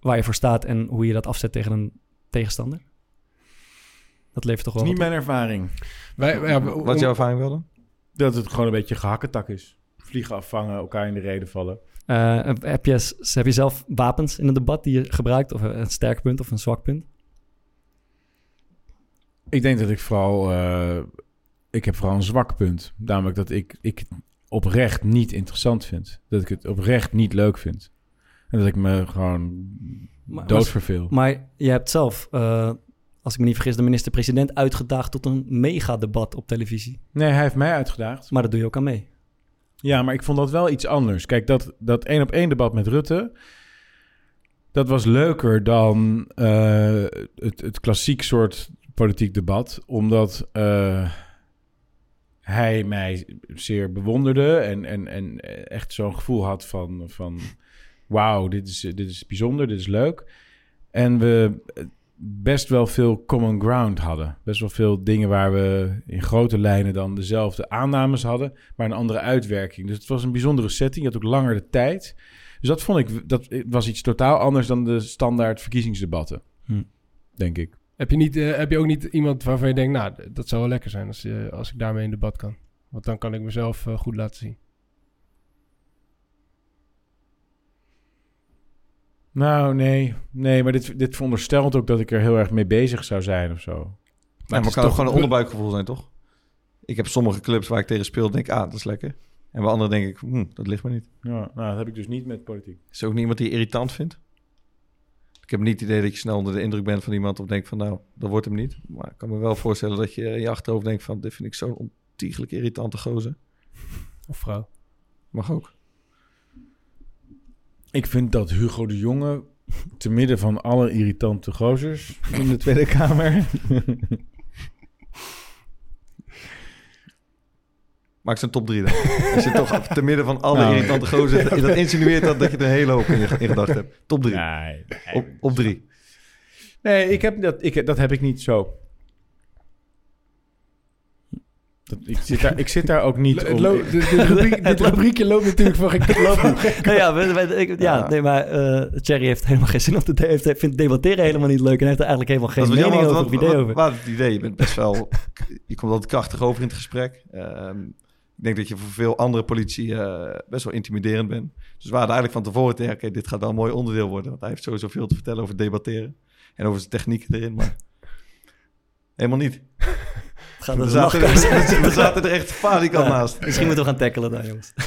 waar je voor staat en hoe je dat afzet tegen een tegenstander? Dat levert toch Het wel is niet mijn ervaring. Wij, Wat is jouw ervaring wel dan? Dat het gewoon een beetje gehakketak is. Vliegen afvangen, elkaar in de reden vallen. Eh, heb, je, s- heb je zelf wapens in het debat die je gebruikt? Of een sterk punt of een zwak punt? Ik denk dat ik vooral... eh, ik heb vooral een zwak punt. Namelijk dat ik, ik het oprecht niet interessant vind. Dat ik het oprecht niet leuk vind. En dat ik me gewoon Maar- doodverveel. Maar je hebt zelf, eh, als ik me niet vergis, de minister-president uitgedaagd tot een megadebat op televisie. Nee, hij heeft mij uitgedaagd. Maar daar doe je ook aan mee. Ja, maar ik vond dat wel iets anders. Kijk, dat, dat één op één debat met Rutte... dat was leuker dan eh, het, het klassiek soort politiek debat. Omdat eh, hij mij zeer bewonderde... en, en, en echt zo'n gevoel had van... van wauw, dit is, dit is bijzonder, dit is leuk. En we best wel veel common ground hadden. Best wel veel dingen waar we in grote lijnen dan dezelfde aannames hadden, maar een andere uitwerking. Dus het was een bijzondere setting. Je had ook langer de tijd. Dus dat vond ik, dat was iets totaal anders dan de standaard verkiezingsdebatten. Hm. Denk ik. Heb je, niet, eh, heb je ook niet iemand waarvan je denkt, nou, dat zou wel lekker zijn als, je, als ik daarmee in debat kan? Want dan kan ik mezelf eh, goed laten zien. Nou, nee. Nee, maar dit, dit veronderstelt ook dat ik er heel erg mee bezig zou zijn of zo. Maar, het maar is het kan ook toch- gewoon een onderbuikgevoel zijn, toch? Ik heb sommige clubs waar ik tegen speel, denk ik, ah, dat is lekker. En bij anderen denk ik, hm, dat ligt me niet. Ja, nou, dat heb ik dus niet met politiek. Is er ook niet iemand die je irritant vindt? Ik heb niet het idee dat je snel onder de indruk bent van iemand of denkt van, nou, dat wordt hem niet. Maar ik kan me wel voorstellen dat je in je achterhoofd denkt van, dit vind ik zo'n ontiegelijk irritante gozer. Of vrouw. Mag ook. Ik vind dat Hugo de Jonge, te midden van alle irritante gozers in de Tweede Kamer... Maak zijn top drie dan. Als je toch te midden van alle Nou. irritante gozer, dat insinueert dat, dat je er een hele hoop in, je, in gedacht hebt. Top drie. Nee, nee, Op, op drie. Nee, ik heb dat, ik, dat heb ik niet zo. Dat, ik, zit daar, ik zit daar ook niet Het om. lo- dit, dit, rubriek, dit rubriekje loopt natuurlijk van geen Nou ja, we- we- ik- ja, Ja. nee, maar eh Thierry heeft helemaal geen zin om te de- heeft, vindt debatteren helemaal niet leuk en heeft er eigenlijk helemaal geen mening jammer, over of want- idee over. Wat het idee, je bent best wel... je komt altijd krachtig over in het gesprek. Ehm, ik denk dat je voor veel andere politie eh, best wel intimiderend bent. Dus we hadden eigenlijk van tevoren tegen... oké, dit gaat wel een mooi onderdeel worden. Want hij heeft sowieso veel te vertellen over debatteren. En over zijn technieken erin, maar... Helemaal niet. Het gaat We zaten, er, we zaten er echt falikant Ja, naast. Misschien moeten we gaan tackelen daar, jongens.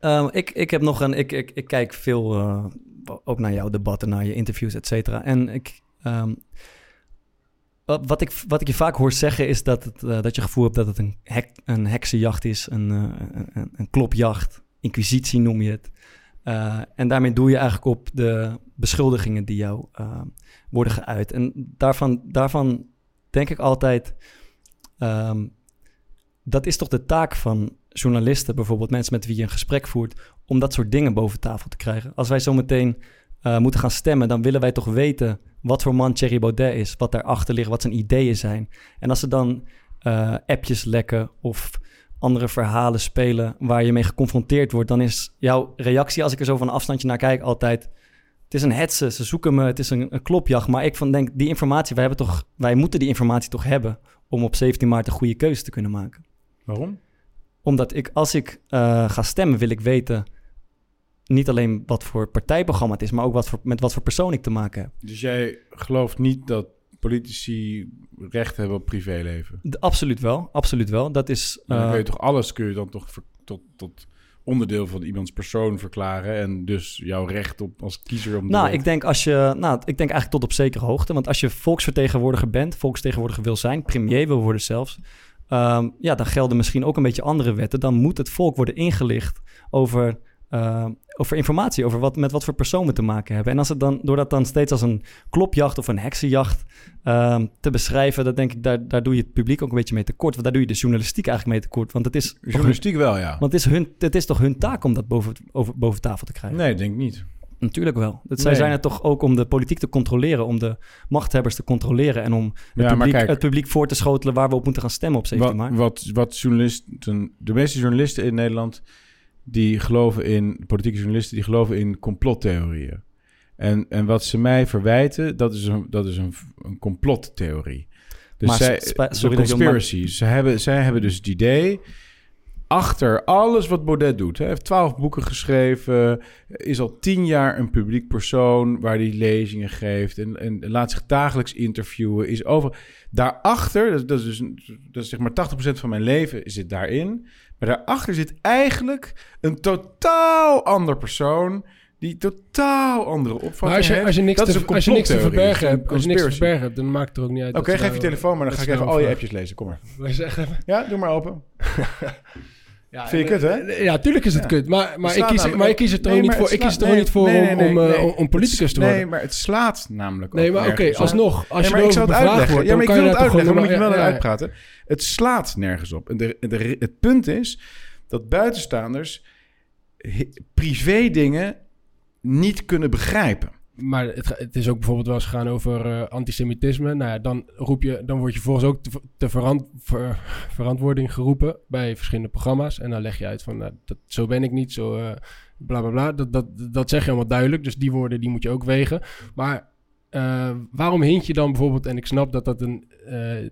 Ehm, ik, ik heb nog een... Ik, ik, ik kijk veel eh, ook naar jouw debatten, naar je interviews, et cetera. En ik... ehm, Wat, ik, wat ik je vaak hoor zeggen is dat, het, eh, dat je gevoel hebt dat het een, hek, een heksenjacht is, een, eh, een, een, klopjacht, inquisitie noem je het. Eh, en daarmee doe je eigenlijk op de beschuldigingen die jou worden geuit. En daarvan, daarvan denk ik altijd, ehm, dat is toch de taak van journalisten, bijvoorbeeld mensen met wie je een gesprek voert, om dat soort dingen boven tafel te krijgen. Als wij zometeen eh moeten gaan stemmen, dan willen wij toch weten wat voor man Thierry Baudet is, wat daarachter ligt, wat zijn ideeën zijn. En als er dan eh, appjes lekken of andere verhalen spelen waar je mee geconfronteerd wordt, dan is jouw reactie, als ik er zo van een afstandje naar kijk, altijd: het is een hetze, ze zoeken me, het is een, een klopjacht. Maar ik van denk, die informatie, wij, hebben toch, wij moeten die informatie toch hebben om op 17 maart een goede keuze te kunnen maken. Waarom? Omdat ik, als ik eh, ga stemmen, wil ik weten niet alleen wat voor partijprogramma het is, maar ook wat voor, met wat voor persoon ik te maken heb. Dus jij gelooft niet dat politici recht hebben op privéleven? De- absoluut wel, absoluut wel. Dat is... Maar dan eh, kun je toch alles kun je dan toch tot, tot onderdeel van iemands persoon verklaren en dus jouw recht op als kiezer om. Nou, ik denk als je, nou, ik denk eigenlijk tot op zekere hoogte. Want als je volksvertegenwoordiger bent, volksvertegenwoordiger wil zijn, premier wil worden zelfs, ehm, ja, dan gelden misschien ook een beetje andere wetten. Dan moet het volk worden ingelicht over, eh, over informatie, over wat, met wat voor persoon we te maken hebben. En als het dan, door dat dan steeds als een klopjacht of een heksenjacht ehm, te beschrijven, dan denk ik, daar, daar doe je het publiek ook een beetje mee tekort. Want daar doe je de journalistiek eigenlijk mee tekort. Want het is, hun, journalistiek wel, ja. want het is, hun, het is toch hun taak om dat boven, over, boven tafel te krijgen. Nee, denk ik niet. Natuurlijk wel. Dat, zij Nee. zijn er toch ook om de politiek te controleren, om de machthebbers te controleren en om het, Ja, publiek, kijk- het publiek voor te schotelen waar we op moeten gaan stemmen op 17 Wat, maart. wat, wat journalisten, de meeste journalisten in Nederland, die geloven in, politieke journalisten, die geloven in complottheorieën. En, en wat ze mij verwijten, dat is een, dat is een, een complottheorie. Dus Maar zij, sorry conspiracy. Ze hebben, zij hebben dus het idee, achter alles wat Baudet doet. Hij heeft twaalf boeken geschreven, is al tien jaar een publiek persoon waar hij lezingen geeft en, en laat zich dagelijks interviewen. Is over, daarachter, dat, dat is dus dat is zeg maar 80% van mijn leven zit daarin. Maar daarachter zit eigenlijk een totaal ander persoon die totaal andere opvatting Maar als je, heeft. als je niks, Dat te, een als je niks te complottheorie, verbergen hebt, als je niks te verbergen hebt, dan maakt het er ook niet uit. Oké, geef je telefoon, maar dan ga ik even al je appjes lezen. Kom maar. Wil je zeggen? Ja, doe maar open. Ja, Vind je kut, hè? Ja, tuurlijk is het Ja. kut. Maar, maar, Het ik kies, namelijk- maar ik kies er toch Nee, niet maar voor, het ik kies er slaat- toch niet voor nee, nee, om, nee, om, nee, eh, nee. om politicus te worden. Nee, maar het slaat namelijk Nee, maar oké, alsnog, als Nee, je maar ik zal het uitleggen. wordt, Ja, maar ik wil het uitleggen. Dan gewoon... moet je wel uitpraten. Het slaat nergens op. En de, de, het punt is dat buitenstaanders privé dingen niet kunnen begrijpen. Maar het, het is ook bijvoorbeeld wel eens gegaan over eh, antisemitisme. Nou ja, dan, roep je, dan word je volgens ook te, te verant- ver- verantwoording geroepen bij verschillende programma's. En dan leg je uit van, nou, dat, zo ben ik niet, zo eh bla bla bla. Dat, dat, dat zeg je allemaal duidelijk, dus die woorden die moet je ook wegen. Maar eh, waarom hint je dan bijvoorbeeld, en ik snap dat dat een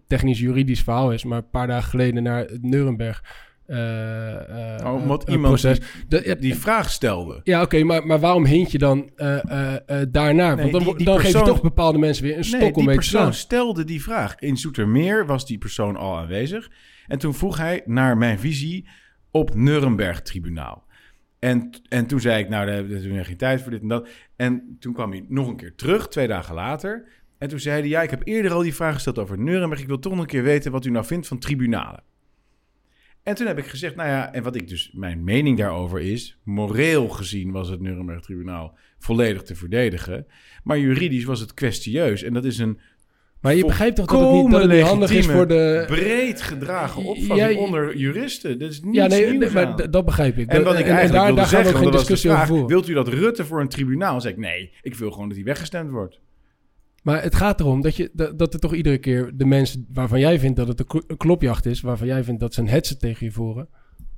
technisch-juridisch verhaal is, maar een paar dagen geleden naar het Nuremberg Oh, omdat eh, iemand proces. Dat- ja, Die vraag stelde. ja, oké, maar, maar waarom hint je dan eh, eh, eh? Nee, Want dan, die- die dan geef je persoon- toch bepaalde mensen weer een stok Nee, om die mee te persoon slaan. stelde die vraag. In Zoetermeer was die persoon al aanwezig. En toen vroeg hij naar mijn visie op Nuremberg-tribunaal. En, en toen zei ik, nou, daar hebben we geen tijd voor dit en dat. En toen kwam hij nog een keer terug, twee dagen later. En toen zei hij, ja, ik heb eerder al die vraag gesteld over Nuremberg. Ik wil toch nog een keer weten wat u nou vindt van tribunalen. En toen heb ik gezegd, nou ja, en wat ik dus, mijn mening daarover is, moreel gezien was het Nuremberg-tribunaal volledig te verdedigen. Maar juridisch was het kwestieus. En dat is een Maar je begrijpt toch dat het niet, dat het niet handig is voor de... breed gedragen opvatting Ja, onder juristen. Dat is niet Ja, nee, maar dat begrijp ik. En wat ik en, eigenlijk daar, wilde daar gaan we geen discussie over voeren. wilt u dat Rutte voor een tribunaal? zeg ik, nee, ik wil gewoon dat hij weggestemd wordt. Maar het gaat erom dat, je, dat, dat er toch iedere keer de mensen waarvan jij vindt dat het een klo- een klopjacht is, waarvan jij vindt dat ze een hetze tegen je voeren,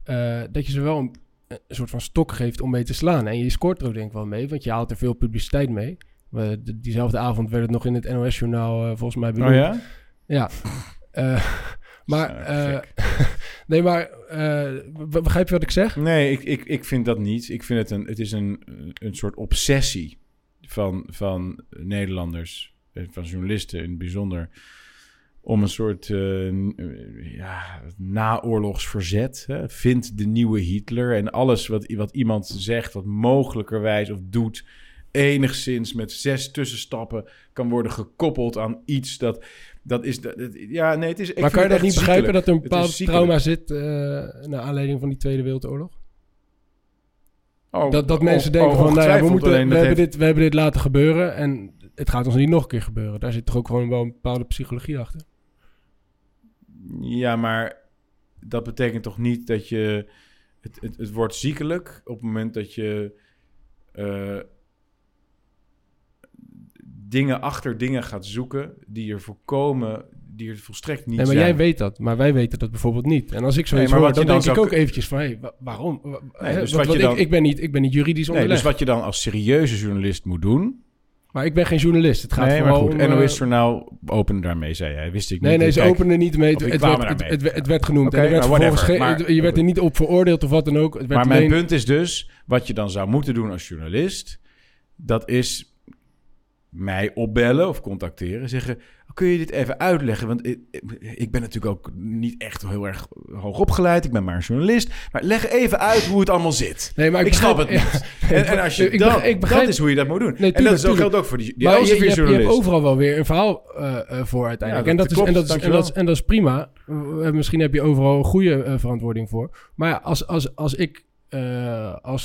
eh, dat je ze wel een, een soort van stok geeft om mee te slaan. En je scoort er ook denk ik wel mee, want je haalt er veel publiciteit mee. De- diezelfde avond werd het nog in het NOS-journaal eh, volgens mij benoemd. Oh ja? Ja. Eh, maar, nee, maar be- begrijp je wat ik zeg? Nee, ik, ik, ik vind dat niet. Ik vind het een, het is een, een soort obsessie van, van Nederlanders, van journalisten in het bijzonder, om een soort eh, eh, ja, naoorlogsverzet. Hè? Vind de nieuwe Hitler en alles wat, wat iemand zegt, wat mogelijkerwijs of doet, enigszins met zes tussenstappen kan worden gekoppeld aan iets dat dat is... Dat, ja, nee, het is... maar kan je dat niet begrijpen dat er een bepaald trauma zit eh naar aanleiding van die Tweede Wereldoorlog? Oh, dat dat oh, mensen oh, denken van, nou ja, we, moeten, we, hebben heeft- dit, we hebben dit laten gebeuren en het gaat ons niet nog een keer gebeuren. Daar zit toch ook gewoon wel een bepaalde psychologie achter. Ja, maar dat betekent toch niet dat je... Het, het, het wordt ziekelijk op het moment dat je... eh, dingen achter dingen gaat zoeken die er voorkomen, die er volstrekt niet Nee, maar zijn. jij weet dat, maar wij weten dat bijvoorbeeld niet. En als ik zoiets Nee, maar hoor, dan denk ik ook eventjes van, wa- waarom? Nee, dus wat je dan- ik, ik, ben niet, ik ben niet juridisch Nee, onderlegd. dus wat je dan als serieuze journalist moet doen... Maar ik ben geen journalist. Het gaat nee, maar goed, om... eh, NOS-journaal opende daarmee, zei jij. Wist ik Nee, niet. nee, Ik ze openden niet mee. Het, werd, het, werd genoemd. Werd nou, whatever, maar- je werd er niet op veroordeeld of wat dan ook. Het werd Maar mijn alleen- punt is dus, wat je dan zou moeten doen als journalist, dat is mij opbellen of contacteren. Zeggen, kun je dit even uitleggen? Want ik, ik ben natuurlijk ook niet echt heel erg hoog opgeleid. Ik ben maar een journalist. Maar leg even uit hoe het allemaal zit. Nee, maar ik, snap het niet. En, en als je Ik dan, begrijp- ik begrijp- dat is hoe je dat moet doen. Nee, en dat tuurlijk, geldt ook voor die, die Maar je, je, hebt, je hebt overal wel weer een verhaal eh, eh, voor uiteindelijk. Ja, en, dat is, en, dat is, en, dat is, dankjewel. en dat is prima. Eh, misschien heb je overal een goede verantwoording voor. Maar ja, als, als, als ik als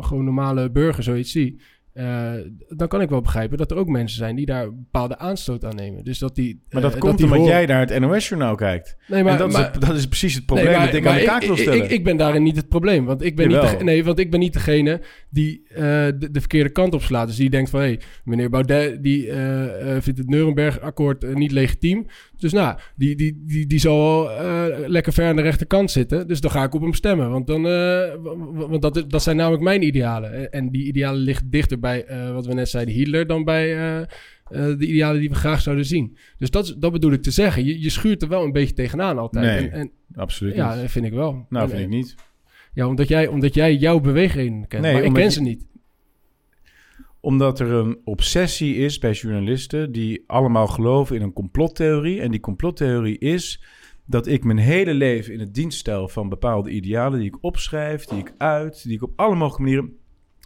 gewoon normale burger zoiets zie... eh, dan kan ik wel begrijpen dat er ook mensen zijn die daar bepaalde aanstoot aan nemen. Dus dat die. Maar dat eh, komt omdat jij naar het NOS-journaal kijkt. Nee, maar, en dat, is het- dat is precies het probleem Nee, maar- dat ik aan de kaak wil stellen. Ik, ik ben daarin niet het probleem. Want ik ben, niet, de, nee, want ik ben niet degene die eh, de, de verkeerde kant op slaat. Dus die denkt van... hé, hey, meneer Baudet die, vindt het Nuremberg-akkoord eh, niet legitiem. Dus nou, die, die, die, die zal eh, lekker ver aan de rechterkant zitten. Dus dan ga ik op hem stemmen. Want, dan, eh, want dat, dat zijn namelijk mijn idealen. En- die idealen liggen dichter bij, eh, wat we net zeiden, Hitler... dan bij... de idealen die we graag zouden zien. Dus dat, dat bedoel ik te zeggen. Je, je schuurt er wel een beetje tegenaan altijd. Nee. En, en, Absoluut ja, dat vind ik wel. Nou, En, vind ik niet. Ja, omdat jij, omdat jij jouw beweegredenen kent. Nee, maar ik ken je- ze niet. Omdat er een obsessie is bij journalisten die allemaal geloven in een complottheorie. En die complottheorie is dat ik mijn hele leven in het dienst stel van bepaalde idealen die ik opschrijf, die ik uit, die ik op alle mogelijke manieren.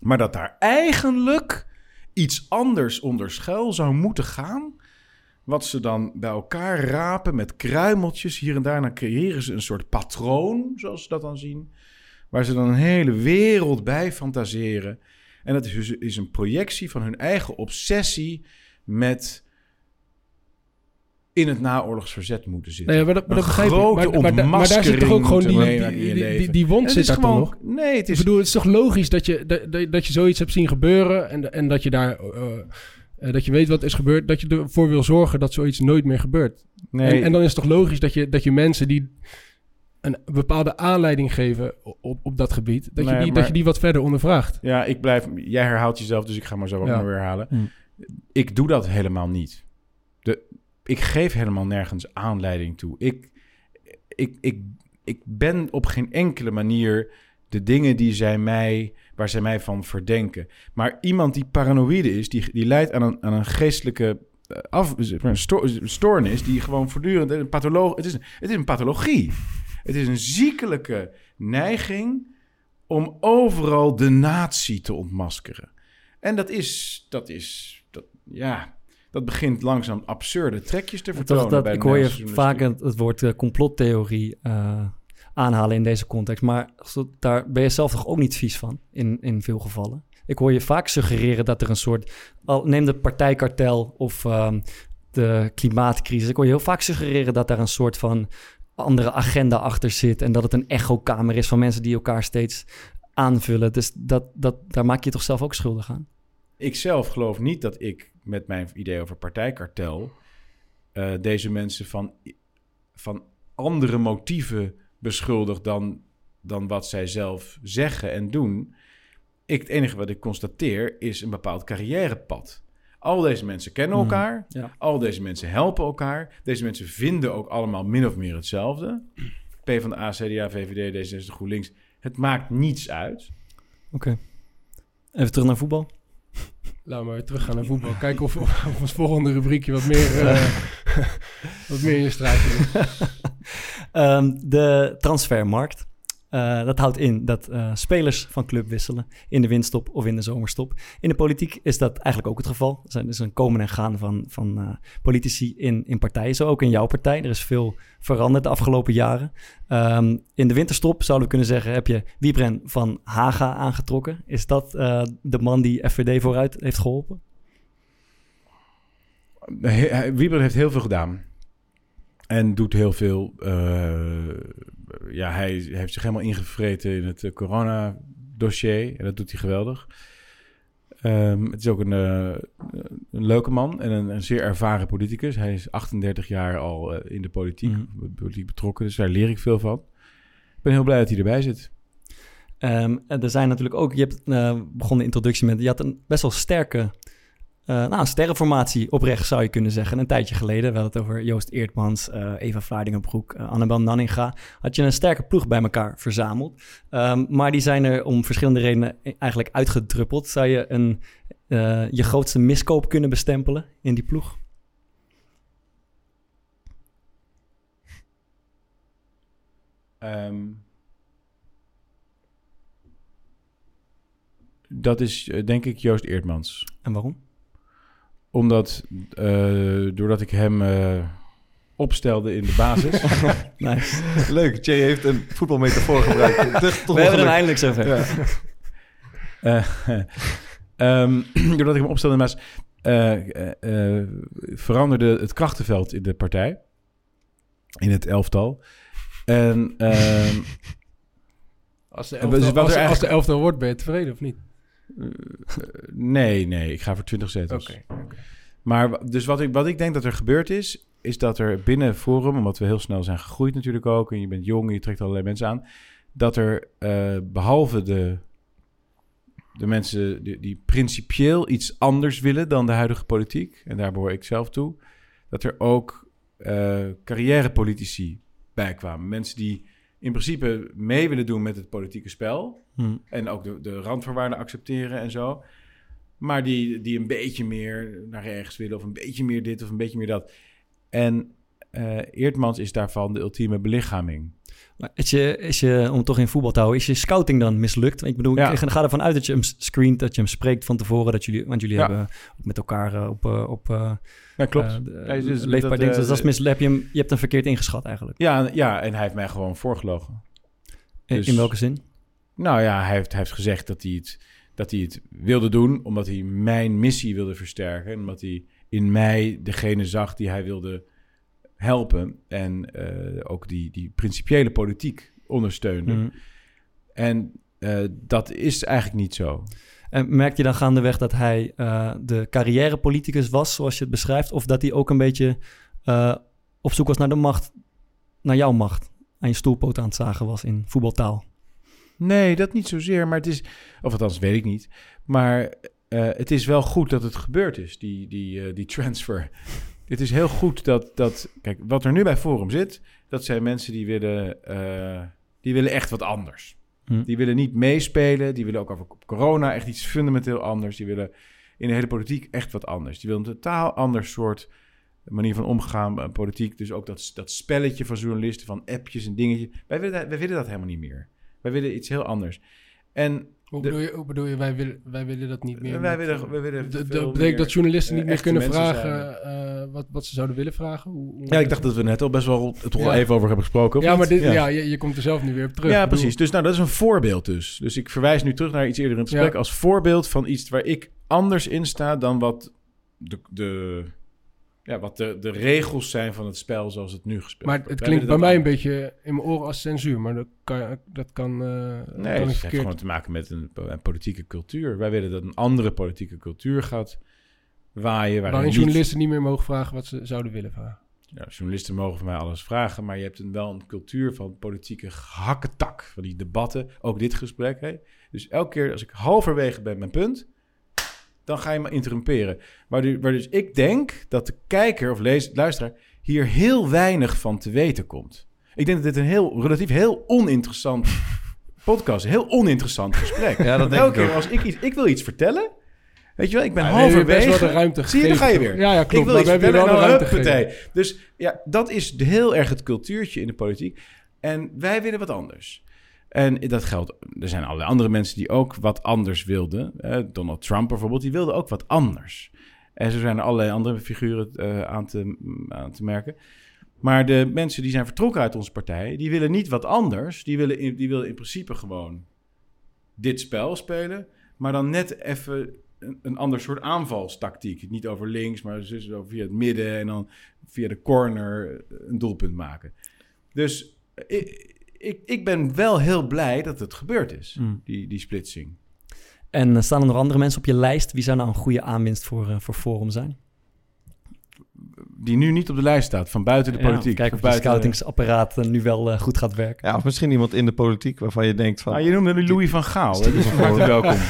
Maar dat daar eigenlijk iets anders onder schuil zou moeten gaan. Wat ze dan bij elkaar rapen met kruimeltjes hier en daar. Creëren ze een soort patroon, zoals ze dat dan zien. Waar ze dan een hele wereld bij fantaseren. En dat is, dus- is een projectie van hun eigen obsessie met in het naoorlogsverzet moeten zitten. Nee, maar dat, maar dat begrijp ik. Maar, maar, da- maar daar zit toch ook gewoon die, die, die, die, wond zit daar toch gewoon, nog? Nee, het Ik is... bedoel, het is toch logisch dat je, dat, dat, dat je zoiets hebt zien gebeuren... en, en dat je daar... eh, eh, dat je weet wat is gebeurd, dat je ervoor wil zorgen dat zoiets nooit meer gebeurt. nee, En, en dan is het toch logisch dat je, dat je mensen die een bepaalde aanleiding geven op, op dat gebied, dat, Nee, je die, maar- dat je die wat verder ondervraagt. Ja, ik blijf... Jij herhaalt jezelf, dus ik ga maar zo ook Ja. maar weer herhalen. Hm. Ik doe dat helemaal niet. De, ik geef helemaal nergens aanleiding toe. Ik, ik, ik, ik ben op geen enkele manier de dingen die zij mij, waar zij mij van verdenken. Maar iemand die paranoïde is, die, die leidt aan een, aan een geestelijke eh, af, stoornis, die gewoon voortdurend een patholoog. Het is, het is een pathologie. Het is een ziekelijke neiging om overal de natie te ontmaskeren. En dat is, dat is, dat, ja, dat begint langzaam absurde trekjes te Toch vertonen. dat, bij ik hoor je vaak het, het woord eh, complottheorie eh, aanhalen in deze context. Maar daar ben je zelf toch ook niet vies van, in, in veel gevallen. Ik hoor je vaak suggereren dat er een soort... Al, neem de partijkartel of ehm, de klimaatcrisis. Ik hoor je heel vaak suggereren dat daar een soort van andere agenda achter zit... en dat het een echokamer is van mensen die elkaar steeds aanvullen. Dus dat, dat, daar maak je toch zelf ook schuldig aan? Ik zelf geloof niet dat ik met mijn idee over partijkartel eh, deze mensen van, van andere motieven beschuldig dan, dan wat zij zelf zeggen en doen. Ik, het enige wat ik constateer is een bepaald carrièrepad. Al deze mensen kennen Mhm, elkaar. ja. Al deze mensen helpen elkaar. Deze mensen vinden ook allemaal min of meer hetzelfde. PvdA, CDA, VVD, D66, GroenLinks. Het maakt niets uit. Oké. Even terug naar voetbal. Laten we maar weer teruggaan naar voetbal. Kijken of, of ons volgende rubriekje wat meer, eh, wat meer in je straatje ligt. Ehm, de transfermarkt. Eh, dat houdt in dat eh, spelers van club wisselen in de winststop of in de zomerstop. In de politiek is dat eigenlijk ook het geval. Er dus een komen en gaan van, van eh, politici in, in partijen. Zo ook in jouw partij. Er is veel veranderd de afgelopen jaren. Ehm, in de winterstop zouden we kunnen zeggen, heb je Wiebren van Haga aangetrokken. Is dat de man die FVD vooruit heeft geholpen? Wieber heeft heel veel gedaan. En doet heel veel. eh, ja, hij heeft zich helemaal ingevreten in het eh, corona-dossier. En dat doet hij geweldig. Ehm, het is ook een, eh, een leuke man en een, een zeer ervaren politicus. Hij is 38 jaar al in de politiek, Mhm. politiek betrokken. Dus daar leer ik veel van. Ik ben heel blij dat hij erbij zit. En er zijn natuurlijk ook, je hebt begon de introductie met, je had een best wel sterke, eh nou, een sterrenformatie oprecht zou je kunnen zeggen. Een tijdje geleden, we hadden het over Joost Eertmans, eh, Eva Vlaardingenbroek, eh, Annabel Nanninga. Had je een sterke ploeg bij elkaar verzameld. Ehm, maar die zijn er om verschillende redenen eigenlijk uitgedruppeld. Zou je een, je grootste miskoop kunnen bestempelen in die ploeg? Ehm, dat is denk ik Joost Eertmans. En waarom? Omdat, eh, doordat ik hem eh, opstelde in de basis. Nice. Leuk, Jay heeft een voetbalmetafoor gebruikt. Toch- toch We hebben hem eindelijk zover. Ja. Eh, ehm, doordat ik hem opstelde in de basis, eh, eh, eh, veranderde het krachtenveld in de partij. In het elftal. En ehm, Als de dus elftal, als, als de elftal wordt, ben je tevreden of niet? Eh, nee, nee, ik ga voor 20 zetels. Oké. Maar dus wat ik, wat ik denk dat er gebeurd is, is dat er binnen Forum, omdat we heel snel zijn gegroeid natuurlijk ook, en je bent jong, je trekt allerlei mensen aan, dat er eh, behalve de, de mensen die, die principieel iets anders willen dan de huidige politiek, en daar behoor ik zelf toe, dat er ook eh carrièrepolitici bij kwamen. Mensen die in principe mee willen doen met het politieke spel, Hm. en ook de, de randvoorwaarden accepteren en zo. Maar die, die een beetje meer naar rechts willen, of een beetje meer dit of een beetje meer dat. En eh Eertmans is daarvan de ultieme belichaming. Maar is je, is je, om toch in voetbal te houden, is je scouting dan mislukt? Ik bedoel, Ja. ik ga ervan uit dat je hem screent, dat je hem spreekt van tevoren, dat jullie, want jullie Ja. hebben met elkaar eh, op, eh, op Ja, klopt. dus leefbaar dat, dingen. eh, Dus dat is mis, heb je, hem, je hebt hem verkeerd ingeschat eigenlijk. ja, ja, en hij heeft mij gewoon voorgelogen. In- Dus- In welke zin? Nou ja, hij heeft, hij heeft gezegd dat hij, het, dat hij het wilde doen, omdat hij mijn missie wilde versterken. En omdat hij in mij degene zag die hij wilde helpen. En eh, ook die, die principiële politiek ondersteunde. Mhm. En eh, dat is eigenlijk niet zo. En merk je dan gaandeweg dat hij eh, de carrièrepoliticus was, zoals je het beschrijft, of dat hij ook een beetje eh, op zoek was naar de macht, naar jouw macht, aan je stoelpoot aan het zagen was in voetbaltaal? Nee, dat niet zozeer. Maar het is, of althans weet ik niet. Maar eh, het is wel goed dat het gebeurd is, die, die, die transfer. Het is heel goed dat, dat, kijk, wat er nu bij Forum zit, dat zijn mensen die willen, die willen echt wat anders. Hm. Die willen niet meespelen, die willen ook over corona echt iets fundamenteel anders. Die willen in de hele politiek echt wat anders. Die willen een totaal ander soort manier van omgaan met politiek. Dus ook dat, dat spelletje van journalisten, van appjes en dingetjes. Wij willen, wij willen dat helemaal niet meer. Wij willen iets heel anders. En Hoe De- bedoel je, hoe bedoel je wij, willen, wij willen dat niet meer? wij met- willen, wij willen D- veel Dat betekent dat journalisten niet eh, meer kunnen vragen eh, wat, wat ze zouden willen vragen? Hoe, hoe- Ja, ik dacht dat we net al best wel het al Ja. even over hebben gesproken. Ja, maar dit, ja. je, je komt er zelf nu weer op terug. Ja, bedoel, precies. Dus nou, dat is een voorbeeld dus. Dus ik verwijs nu terug naar iets eerder in het gesprek... Ja. als voorbeeld van iets waar ik anders in sta... dan wat de, de, ja, wat de, de regels zijn van het spel zoals het nu gespeeld Maar wordt. het Wij klinkt bij mij een beetje in mijn oren als censuur. Maar dat kan, dat kan, eh, Nee, het heeft gewoon te maken met een, een politieke cultuur. Wij willen dat een andere politieke cultuur gaat waaien. Waarin niet- journalisten niet meer mogen vragen wat ze zouden willen vragen. Ja, journalisten mogen van mij alles vragen, maar je hebt een, wel een cultuur van politieke hakketak. Van die debatten, ook dit gesprek. Hè? Dus elke keer als ik halverwege ben mijn punt, dan ga je me interrumperen. Waar, du- waar dus ik denk dat de kijker of lees, luisteraar hier heel weinig van te weten komt. Ik denk dat dit een heel, relatief heel oninteressant podcast is. Een heel oninteressant gesprek. Ja, dat denk elke ik keer als ik iets, ik wil iets vertellen. Weet je wel, ik ben Ja, we hebben best halverwege. wel de ruimte Zie je, dan ga je weer. Ja, ja, klopt. Ik wil maar iets we hebben wel en de dan ruimte huppatee. Dus ja, dat is heel erg het cultuurtje in de politiek. En wij willen wat anders. En dat geldt, er zijn allerlei andere mensen die ook wat anders wilden. Eh, Donald Trump bijvoorbeeld, die wilde ook wat anders. En zo zijn er allerlei andere figuren eh, aan, te, aan te merken. Maar de mensen die zijn vertrokken uit onze partij, die willen niet wat anders. Die willen in, die willen in principe gewoon dit spel spelen, maar dan net even een, ander soort aanvalstactiek. Niet over links, maar dus via het midden en dan via de corner een doelpunt maken. Dus ik, ik, ik ben wel heel blij dat het gebeurd is, Mm. die, die splitsing. En eh, staan er nog andere mensen op je lijst? Wie zou nou een goede aanwinst voor, eh, voor Forum zijn? Die nu niet op de lijst staat, van buiten de Ja, politiek. kijken of het scoutingsapparaat eh, nu wel goed gaat werken. Ja, of misschien iemand in de politiek waarvan je denkt van... Ah, je noemde nu Louis van Gaal. hè? Die is van harte welkom.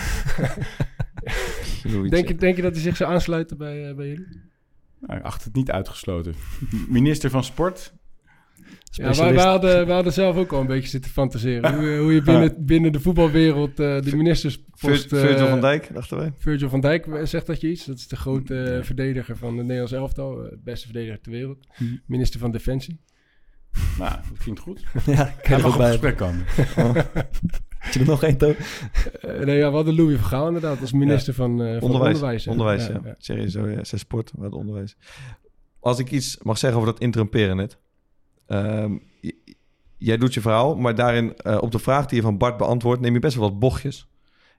Louis, Denk je, denk je dat hij zich zou aansluiten bij, eh, bij jullie? Nou, ik acht het niet uitgesloten. Minister van Sport. Ja, wij, hadden, wij hadden zelf ook al een beetje zitten fantaseren. Hoe, je- hoe je binnen, binnen de voetbalwereld eh, de ministerspost... Vir- eh, Virgil van Dijk, dachten wij. Virgil van Dijk, eh, zegt dat je iets? Dat is de grote eh, verdediger van het Nederlands elftal. eh, beste verdediger ter wereld. Mhm. Minister van Defensie. Nou, dat klinkt goed. ja, kan er mag ook op bij. gesprek komen. Had je er nog één, Toon? Eh, nee, ja, we hadden Louis van Gaal inderdaad als minister van, eh, van Onderwijs. Onderwijs. Ja. Ja, ja. Serieus, zo, ja. Zij sport, maar het onderwijs. Als ik iets mag zeggen over dat interrumperen net. Ehm, jij doet je verhaal, maar daarin eh, op de vraag die je van Bart beantwoordt... neem je best wel wat bochtjes.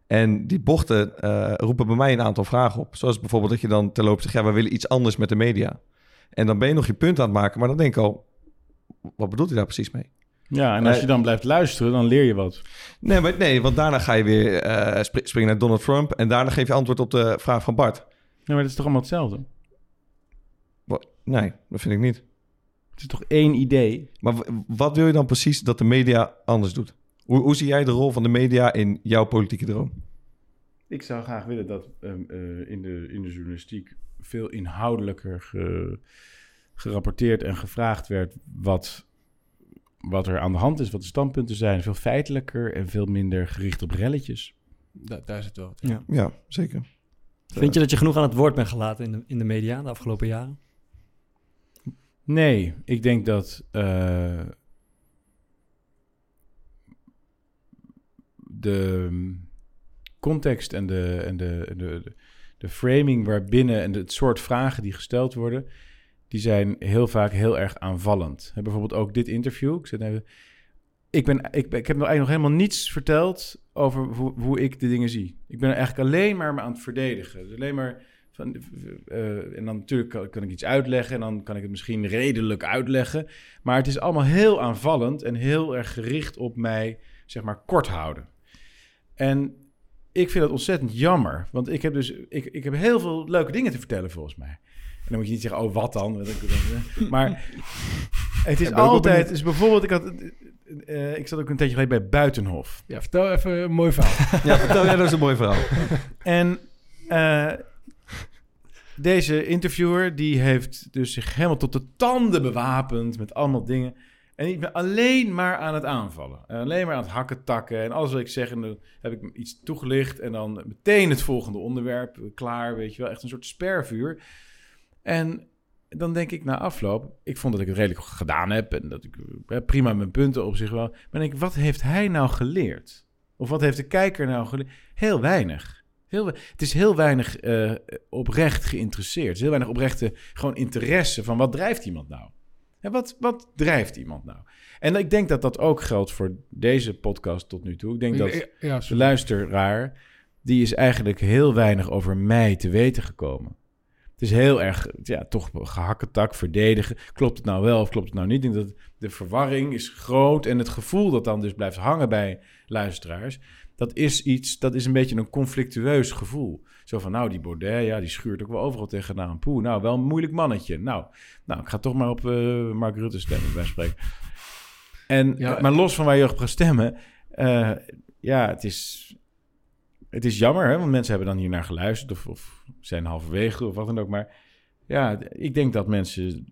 En die bochten eh, roepen bij mij een aantal vragen op. Zoals bijvoorbeeld dat je dan terloops zegt... ja, we willen iets anders met de media. En dan ben je nog je punt aan het maken, maar dan denk ik al... wat bedoelt hij daar precies mee? Ja, en als Nee. je dan blijft luisteren, dan leer je wat. Nee, maar, nee want daarna ga je weer eh, spri- springen naar Donald Trump... en daarna geef je antwoord op de vraag van Bart. Nee, maar dat is toch allemaal hetzelfde? Nee, dat vind ik niet. Het is toch één idee? Maar wat wil je dan precies dat de media anders doet? Hoe, hoe zie jij de rol van de media in jouw politieke droom? Ik zou graag willen dat ehm, eh, in, de, in de journalistiek veel inhoudelijker ge- gerapporteerd en gevraagd werd wat, wat er aan de hand is, wat de standpunten zijn. Veel feitelijker en veel minder gericht op relletjes. Da- daar zit wel wat. Ja. Ja, zeker. Vind je dat je genoeg aan het woord bent gelaten in de, in de media de afgelopen jaren? Nee, ik denk dat eh, de context en de, en de, de, de, framing waarbinnen en het soort vragen die gesteld worden, die zijn heel vaak heel erg aanvallend. Bijvoorbeeld ook dit interview. Ik, even, ik, ben, ik, ik heb nog eigenlijk nog helemaal niets verteld over hoe, hoe ik de dingen zie. Ik ben eigenlijk alleen maar me aan het verdedigen. Dus alleen maar van, eh, en dan natuurlijk kan, kan ik iets uitleggen en dan kan ik het misschien redelijk uitleggen. Maar het is allemaal heel aanvallend en heel erg gericht op mij, zeg maar, kort houden. En ik vind dat ontzettend jammer. Want ik heb dus ik, ik heb heel veel leuke dingen te vertellen, volgens mij. En dan moet je niet zeggen, oh, wat dan? Ik- Maar het is altijd... Dus bijvoorbeeld, ik, had, eh, ik zat ook een tijdje geleden bij Buitenhof. Ja, vertel even een mooi verhaal. Ja, vertel jij dat is een mooi verhaal. En eh, deze interviewer, die heeft dus zich helemaal tot de tanden bewapend met allemaal dingen. En ik ben alleen maar aan het aanvallen. En alleen maar aan het hakken, takken. En alles wat ik zeg, en dan heb ik iets toegelicht. En dan meteen het volgende onderwerp eh, klaar, weet je wel. Echt een soort spervuur. En dan denk ik na afloop, ik vond dat ik het redelijk gedaan heb. En dat ik eh, prima mijn punten op zich wel. Maar denk ik, wat heeft hij nou geleerd? Of wat heeft de kijker nou geleerd? Heel weinig. Heel, het is heel weinig eh, oprecht geïnteresseerd. Het is heel weinig oprechte gewoon interesse van wat drijft iemand nou? En wat, wat drijft iemand nou? En ik denk dat dat ook geldt voor deze podcast tot nu toe. Ik denk dat Ja, ja, de luisteraar, die is eigenlijk heel weinig over mij te weten gekomen. Het is heel erg, ja, toch gehakketak, verdedigen. Klopt het nou wel of klopt het nou niet? Ik denk dat de verwarring is groot en het gevoel dat dan dus blijft hangen bij luisteraars, dat is iets, dat is een beetje een conflictueus gevoel. Zo van, nou, die Baudet, ja, die schuurt ook wel overal tegenaan. Poeh, nou, wel een moeilijk mannetje. Nou, nou ik ga toch maar op eh, Mark Rutte stemmen, bij spreken. En, Ja. maar los van waar je op gaat stemmen, eh, ja, het is, het is jammer, hè, want mensen hebben dan hier naar geluisterd of, of zijn halverwege of wat dan ook. Maar ja, ik denk dat mensen,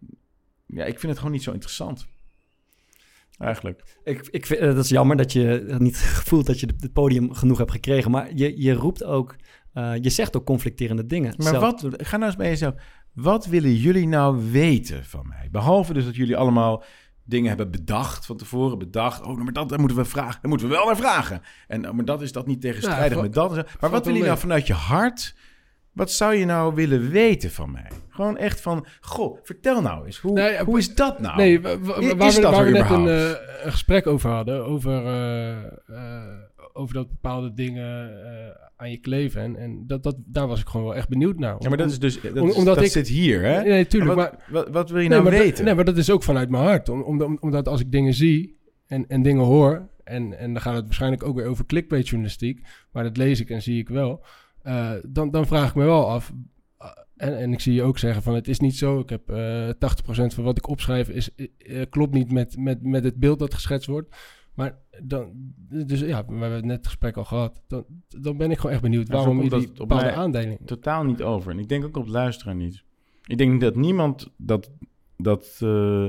ja, ik vind het gewoon niet zo interessant. Eigenlijk. Ik, ik vind, eh, dat is jammer dat je niet voelt dat je het podium genoeg hebt gekregen. Maar je, je roept ook, eh, je zegt ook conflicterende dingen. Maar Zelf- wat, ga nou eens bij jezelf. Wat willen jullie nou weten van mij? Behalve dus dat jullie allemaal dingen hebben bedacht van tevoren. Bedacht, oh, nou, maar dat, daar moeten we vragen. Daar moeten we wel naar vragen. En oh, maar dat is dat niet tegenstrijdig Ja, met dat. Maar wat valt wil je wel nou vanuit je hart... Wat zou je nou willen weten van mij? Gewoon echt van, goh, vertel nou eens. Hoe, Nee, hoe is dat nou? Nee, waar we, dat waar we net een, eh, een gesprek over hadden, over, eh, eh, over dat bepaalde dingen eh, aan je kleven. En, en dat, dat, daar was ik gewoon wel echt benieuwd naar. ja, maar dat, is dus, dat, om- omdat dat ik- zit hier, hè? Nee, tuurlijk. wat, Maar, wat, wat wil je nee, nou maar dat- weten? nee, maar dat is ook vanuit mijn hart. Om, om, omdat als ik dingen zie en, en dingen hoor, en, en dan gaat het waarschijnlijk ook weer over clickbait-journalistiek, maar dat lees ik en zie ik wel, eh, dan, dan vraag ik me wel af. eh, En, en ik zie je ook zeggen van het is niet zo. Ik heb eh 80% van wat ik opschrijf is, eh, eh, klopt niet met, met, met het beeld dat geschetst wordt. Maar dan, dus ja, we hebben net het gesprek al gehad. Dan, dan ben ik gewoon echt benieuwd waarom je die bepaalde aandeling. totaal niet over. En ik denk ook op het luisteren niet. Ik denk dat niemand dat, dat eh,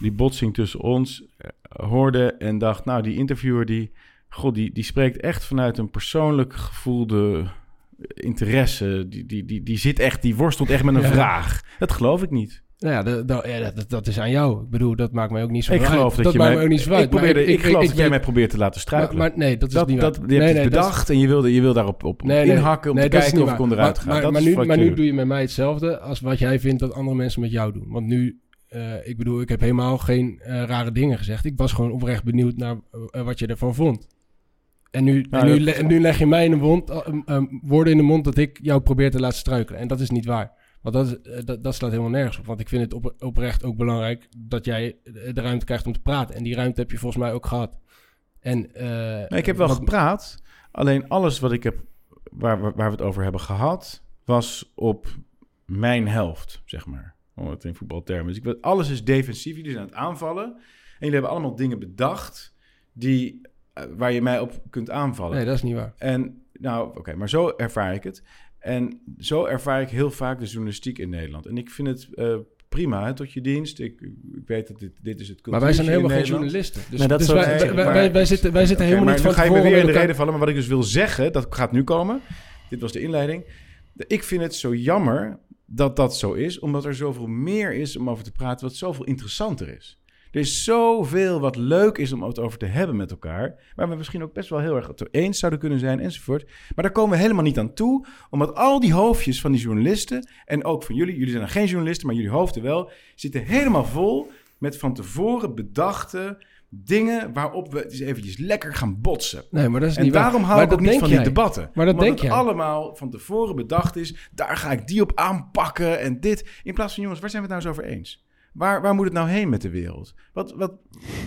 die botsing tussen ons eh, hoorde en dacht... nou, die interviewer die, god, die, die spreekt echt vanuit een persoonlijk gevoelde interesse. Die, die, die, die zit echt, die worstelt echt met een Ja. vraag. Dat geloof ik niet. Nou ja, dat, dat, ja dat, dat is aan jou. Ik bedoel, dat maakt mij ook niet zo Ik uit. geloof dat, je maakt mij, ook niet zo ik, uit. Maar probeerde, ik, geloof dat jij mij probeert te laten struikelen. Maar, maar nee, dat is dat, niet dat, waar. je hebt nee, het is- bedacht en je wilde, je wilde daarop op Nee, inhakken om te kijken of ik onderuit maar, ga. Maar, dat maar, nu, maar nu doe je met mij hetzelfde als wat jij vindt dat andere mensen met jou doen. Want nu, eh, ik bedoel, ik heb helemaal geen eh, rare dingen gezegd. Ik was gewoon oprecht benieuwd naar eh, wat je ervan vond. En nu, Nou, en nu, le- nu leg je mij in de mond, eh, eh, woorden in de mond dat ik jou probeer te laten struikelen. En dat is niet waar. Want dat, is, eh, dat, dat slaat helemaal nergens op. Want ik vind het op, oprecht ook belangrijk dat jij de ruimte krijgt om te praten. En die ruimte heb je volgens mij ook gehad. En, Nee, ik heb wel wat- gepraat. Alleen alles wat ik heb, waar, waar, we het over hebben gehad, was op mijn helft, zeg maar. Om het in voetbaltermen. Dus ik alles is defensief. Jullie zijn aan het aanvallen. En jullie hebben allemaal dingen bedacht die, waar je mij op kunt aanvallen. Nee, dat is niet waar. En nou, oké, maar zo ervaar ik het. En zo ervaar ik heel vaak de journalistiek in Nederland. En ik vind het eh, prima, hè, tot je dienst. Ik, ik weet dat dit, dit is het Maar wij zijn helemaal geen journalisten. Dus, Nee, dat dus wij, wij, maar- wij, wij zitten, wij zitten helemaal maar niet van ga je weer in de reden vallen. Maar wat ik dus wil zeggen, dat gaat nu komen. Dit was de inleiding. Ik vind het zo jammer dat dat zo is, omdat er zoveel meer is om over te praten, wat zoveel interessanter is. Er is zoveel wat leuk is om het over te hebben met elkaar, waar we misschien ook best wel heel erg het eens zouden kunnen zijn enzovoort. Maar daar komen we helemaal niet aan toe, omdat al die hoofdjes van die journalisten, en ook van jullie, jullie zijn dan geen journalisten, maar jullie hoofden wel, zitten helemaal vol met van tevoren bedachte dingen waarop we eens eventjes lekker gaan botsen. Nee, maar dat is En niet waar. daarom hou Maar ik dat ook niet van jij. die debatten. Maar dat denk het jij. allemaal van tevoren bedacht is. Daar ga ik die op aanpakken en dit. In plaats van, jongens, waar zijn we het nou zo over eens? Waar, waar moet het nou heen met de wereld? Wat, wat,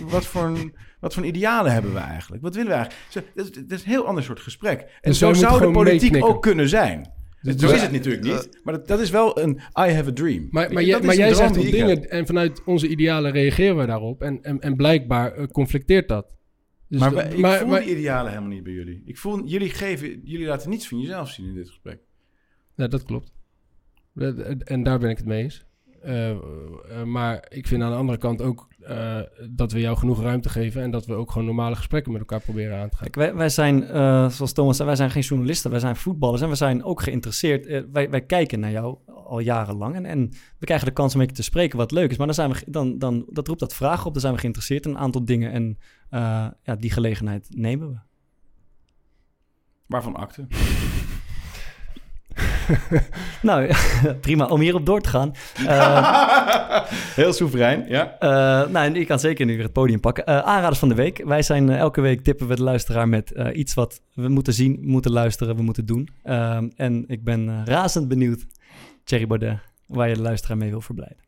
wat, voor een, wat voor idealen hebben we eigenlijk? Wat willen we eigenlijk? Zo, Dat is, dat is een heel ander soort gesprek. En Dus zo zou de politiek meeknikken. ook kunnen zijn. Dus zo is het natuurlijk niet. Maar dat, dat is wel een I have a dream. Maar, maar, je, maar jij zegt op die heb. dingen en vanuit onze idealen reageren we daarop. En, en, en blijkbaar eh, conflicteert dat. Dus maar dat- ik maar- voel maar- die idealen helemaal niet bij jullie. Ik voel, jullie, geven, jullie laten niets van jezelf zien in dit gesprek. Ja, dat klopt. En daar ben ik het mee eens. Eh, eh, maar ik vind aan de andere kant ook eh, dat we jou genoeg ruimte geven en dat we ook gewoon normale gesprekken met elkaar proberen aan te gaan. Kijk, wij, wij zijn, eh, zoals Thomas zei, wij zijn geen journalisten, wij zijn voetballers en we zijn ook geïnteresseerd. Wij, wij kijken naar jou al jarenlang en, en we krijgen de kans om een beetje te spreken wat leuk is. Maar dan zijn we, dan, dan, dat roept dat vragen op, dan zijn we geïnteresseerd in een aantal dingen en eh, ja, die gelegenheid nemen we. Waarvan akte? Nou, prima om hierop door te gaan. Eh, Heel soeverein, ja. Eh, nou, en je kan zeker nu weer het podium pakken. Eh, aanraders van de week. Wij zijn elke week tippen we de luisteraar met eh, iets wat we moeten zien, moeten luisteren, we moeten doen. Ehm, en ik ben razend benieuwd, Thierry Baudet, waar je de luisteraar mee wil verblijden.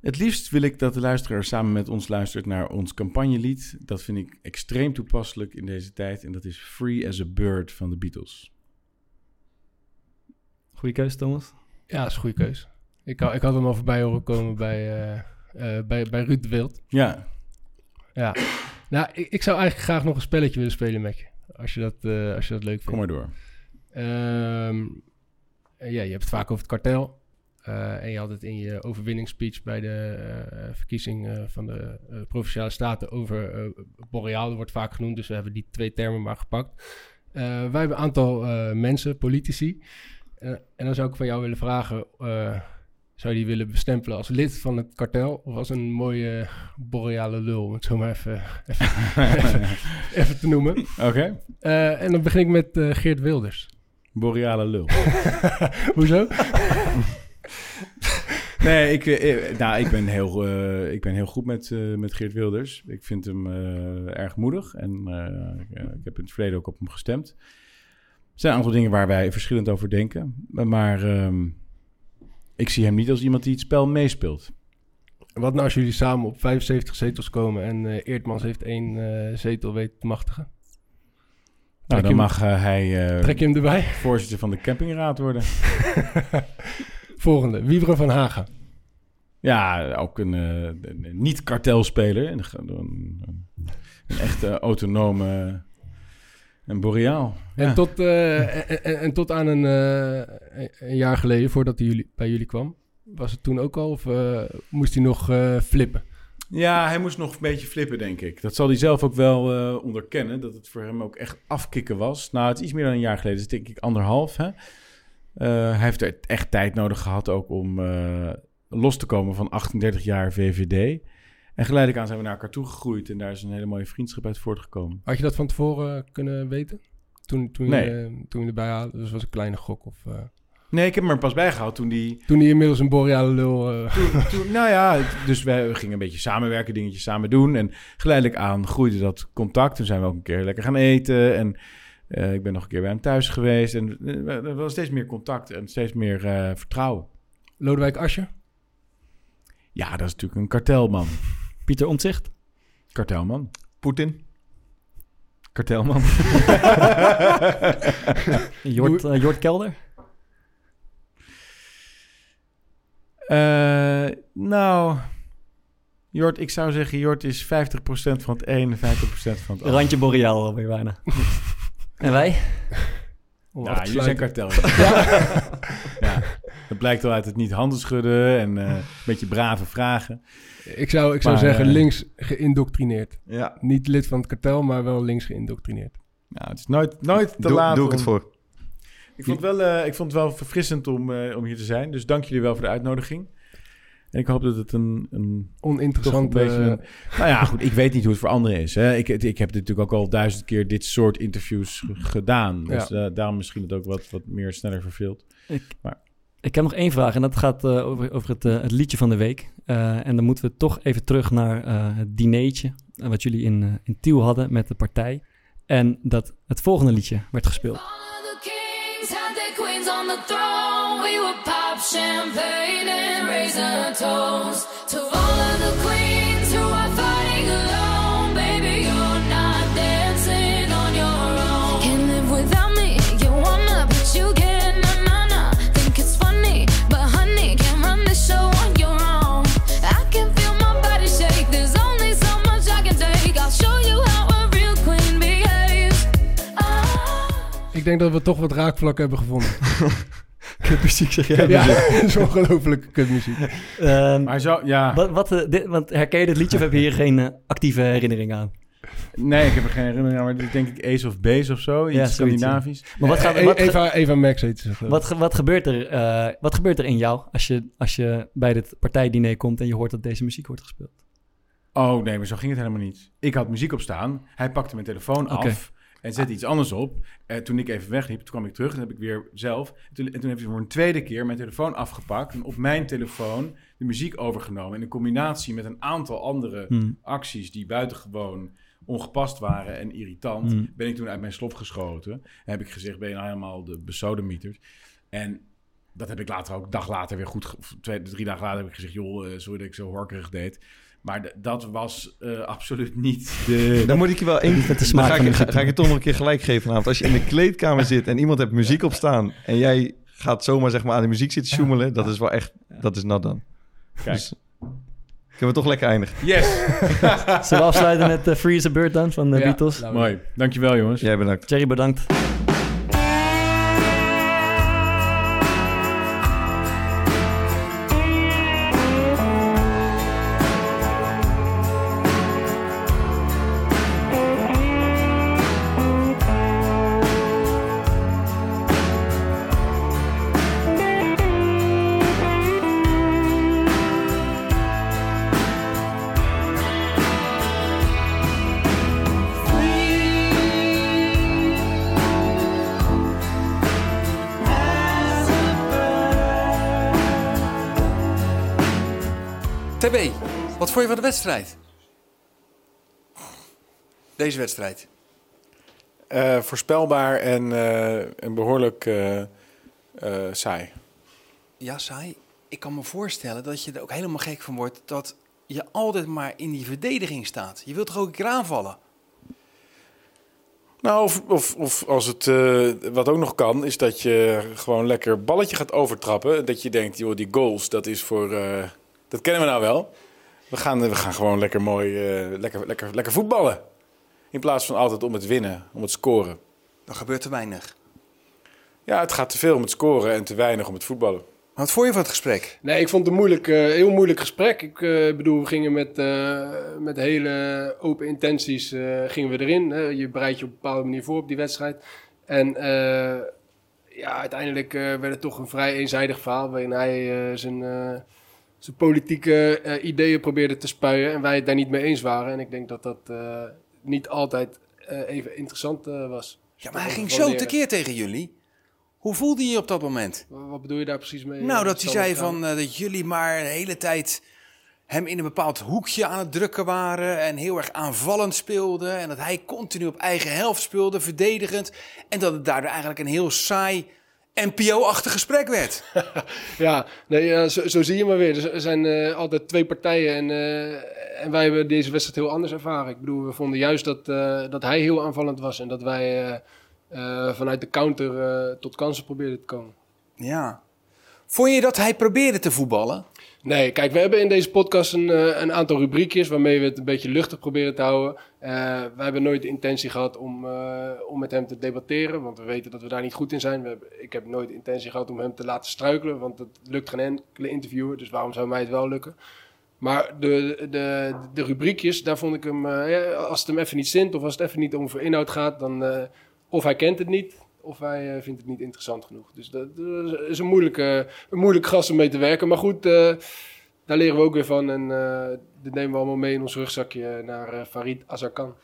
Het liefst wil ik dat de luisteraar samen met ons luistert naar ons campagnelied. Dat vind ik extreem toepasselijk in deze tijd. En dat is Free as a Bird van de Beatles. Goeie keuze, Thomas. Ja, dat is een goede keus. Ik, had- ik had hem al voorbij horen komen bij, eh, eh, bij, bij Ruud de Wild. Ja, Ja. Nou, ik, ik zou eigenlijk graag nog een spelletje willen spelen met je. Als je dat, eh, als je dat leuk vindt. kom maar door. Ehm, eh, ja, je hebt het vaak over het kartel. Eh, en je had het in je overwinningsspeech bij de eh, verkiezing eh, van de eh, Provinciale Staten over eh Boreaal. Dat wordt vaak genoemd, dus we hebben die twee termen maar gepakt. Eh, wij hebben een aantal eh, mensen, politici. Eh, en dan zou ik van jou willen vragen... eh, Zou je die willen bestempelen als lid van het kartel of als een mooie boreale lul, om het zo maar even, even, even te noemen? Oké. Eh, en dan begin ik met Geert Wilders. Boreale lul. Hoezo? Nee, ik, nou, ik, ben heel, ik ben heel goed met, met Geert Wilders. Ik vind hem erg moedig en ik, ik heb in het verleden ook op hem gestemd. Er zijn een aantal dingen waar wij verschillend over denken. Maar ehm, ik zie hem niet als iemand die het spel meespeelt. Wat nou als jullie samen op 75 zetels komen en eh, Eertmans heeft één eh, zetel weet te machtigen? Nou, dan hem- mag eh, hij Trek je hem erbij? voorzitter van de campingraad worden. Volgende, Wiebren van Hagen. Ja, ook een, een niet-kartelspeler. Een, een, een echte autonome een boreaal. En, Ja. tot, eh, en, en- en tot aan een, eh, een- een jaar geleden, voordat hij jullie, bij jullie kwam, was het toen ook al? Of eh, moest hij nog eh, flippen? Ja, hij moest nog een beetje flippen, denk ik. Dat zal hij zelf ook wel eh, onderkennen. Dat het voor hem ook echt afkicken was. Nou, het is iets meer dan een jaar geleden. Het is denk ik anderhalf. Hè? Eh, hij heeft er echt tijd nodig gehad ook om eh, los te komen van 38 jaar VVD. En geleidelijk aan zijn we naar elkaar toegegroeid. En daar is een hele mooie vriendschap uit voortgekomen. Had je dat van tevoren kunnen weten? Toen, toen, Nee. je, toen je erbij haalde? Dus was een kleine gok? Of, eh, Nee, ik heb hem er pas bij gehouden toen die... toen hij inmiddels een boreale lul... eh, Toen, toen, nou ja, dus wij gingen een beetje samenwerken, dingetjes samen doen. En geleidelijk aan groeide dat contact. Toen zijn we ook een keer lekker gaan eten. En eh, ik ben nog een keer bij hem thuis geweest. En eh, er was steeds meer contact en steeds meer eh, vertrouwen. Lodewijk Asje? Ja, dat is natuurlijk een kartelman. Pieter Omtzigt. Kartelman. Poetin. Kartelman. Jort, eh, Jort Kelder. Eh, nou, Jort, ik zou zeggen, Jort is 50% van het een en 50% van het ander. Randje Boreaal alweer bijna. en wij? Ja, te jullie zijn kartel. ja. Dat blijkt wel uit het niet handen schudden en eh, een beetje brave vragen. Ik zou, ik zou Maar, zeggen eh, links geïndoctrineerd. Ja, Niet lid van het kartel, maar wel links geïndoctrineerd. Nou, het is nooit, nooit te doe, laat. doe ik om- het voor. Ik vond het wel, eh, ik vond het wel verfrissend om, eh, om hier te zijn. Dus dank jullie wel voor de uitnodiging. En ik hoop dat het een, een Oninteressant. Een beetje eh, Nou ja, goed, ik weet niet hoe het voor anderen is. Hè. Ik, ik heb natuurlijk ook al duizend keer dit soort interviews gedaan. Dus eh, daarom misschien het ook wat, wat meer sneller verveelt. Ik heb nog één vraag en dat gaat eh, over, over het, eh, het liedje van de week. Eh, en dan moeten we toch even terug naar het dineetje eh, wat jullie in, in Tiel hadden met de partij. En dat het volgende liedje werd gespeeld. To all the queens denk dat we toch wat raakvlak hebben gevonden. Kutmuziek zeg jij. ja, dat is ongelofelijke kutmuziek. Ehm, Maar zo, ja. wat, wat, eh, dit, want herken je dit liedje of heb je hier geen eh, actieve herinnering aan? Nee, ik heb er geen herinnering aan. Maar dit is denk ik Ace of Base of zo. Iets Ja, Scandinavisch. Maar wat, gaat, Eh, wat, Eva, Eva Max heet ze. wat, wat, gebeurt er, eh, wat gebeurt er in jou als je, als je bij dit partijdiner komt en je hoort dat deze muziek wordt gespeeld? Oh nee, maar zo ging het helemaal niet. Ik had muziek op staan. Hij pakte mijn telefoon Oké. af en zette iets anders op. Eh, toen ik even wegliep, toen kwam ik terug en heb ik weer zelf. En toen, en toen heeft hij voor een tweede keer mijn telefoon afgepakt en op mijn telefoon de muziek overgenomen. In een combinatie met een aantal andere Hmm. acties die buitengewoon ongepast waren en irritant, Hmm. ben ik toen uit mijn slop geschoten. En heb ik gezegd, ben je nou helemaal de besodemieterd? En dat heb ik later ook, dag later weer goed, twee, drie dagen later heb ik gezegd, joh, eh, sorry dat ik zo horkerig deed. Maar dat was eh, absoluut niet de... Dan moet ik je wel één... Niet met de Dan ga van ik, ga, ga ik je toch nog een keer gelijk geven vanavond. Als je in de kleedkamer zit en iemand heeft muziek op staan... en jij gaat zomaar zeg maar, aan de muziek zitten sjoemelen... dat is wel echt... Dat is nat dan. Kijk. Dus, kunnen we toch lekker eindigen. Yes! Zullen we afsluiten met uh, Free is a Bird dan van de Ja, Beatles? Mooi. Dankjewel jongens. Jij bedankt. Jerry, bedankt. Vond je van de wedstrijd? Deze wedstrijd. Eh, voorspelbaar en, en behoorlijk eh, saai. Ja, saai. Ik kan me voorstellen dat je er ook helemaal gek van wordt dat je altijd maar in die verdediging staat. Je wilt toch ook een keer aanvallen? Nou, of, of, of als het, wat ook nog kan, is dat je gewoon lekker balletje gaat overtrappen. Dat je denkt, joh, die goals, dat is voor, dat kennen we nou wel. We gaan, we gaan gewoon lekker mooi, eh, lekker, lekker, lekker voetballen. In plaats van altijd om het winnen, om het scoren. Dan gebeurt er weinig. Ja, het gaat te veel om het scoren en te weinig om het voetballen. Wat vond je van het gesprek? Nee, ik vond het een moeilijk, eh, heel moeilijk gesprek. Ik eh, bedoel, we gingen met, eh, met hele open intenties eh, gingen we erin. hè. je bereidt je op een bepaalde manier voor op die wedstrijd. En eh, ja, uiteindelijk eh, werd het toch een vrij eenzijdig verhaal... waarin hij eh, zijn, eh, zijn politieke eh, ideeën probeerde te spuien... en wij het daar niet mee eens waren. En ik denk dat dat eh, niet altijd eh, even interessant was. Ja, maar hij ging zo leren. tekeer tegen jullie. Hoe voelde je je op dat moment? Wa- Wat bedoel je daar precies mee? Nou, dat hij zei van, dat jullie maar de hele tijd hem in een bepaald hoekje aan het drukken waren en heel erg aanvallend speelden en dat hij continu op eigen helft speelde, verdedigend en dat het daardoor eigenlijk een heel saai NPO-achtig gesprek werd. Ja, nee, ja, zo, zo zie je maar weer. Er zijn eh, altijd twee partijen en, eh, en wij hebben deze wedstrijd heel anders ervaren. Ik bedoel, we vonden juist dat, eh, dat hij heel aanvallend was en dat wij vanuit de counter tot kansen probeerden te komen. Ja. Vond je dat hij probeerde te voetballen? Nee, kijk, we hebben in deze podcast een, eh, een aantal rubriekjes waarmee we het een beetje luchtig proberen te houden. Eh wij hebben nooit de intentie gehad om, eh, om met hem te debatteren, want we weten dat we daar niet goed in zijn. We ik heb nooit de intentie gehad om hem te laten struikelen, want dat lukt geen enkele interviewer, dus waarom zou mij het wel lukken? Maar de, de, de rubriekjes, daar vond ik hem, ja, als het hem even niet zint of als het even niet om inhoud gaat, dan of hij kent het niet, of hij eh, vindt het niet interessant genoeg. Dus dat, dat is een moeilijke, een moeilijk gast om mee te werken. Maar goed, eh, daar leren we ook weer van. En eh dit nemen we allemaal mee in ons rugzakje naar Farid Azarkan.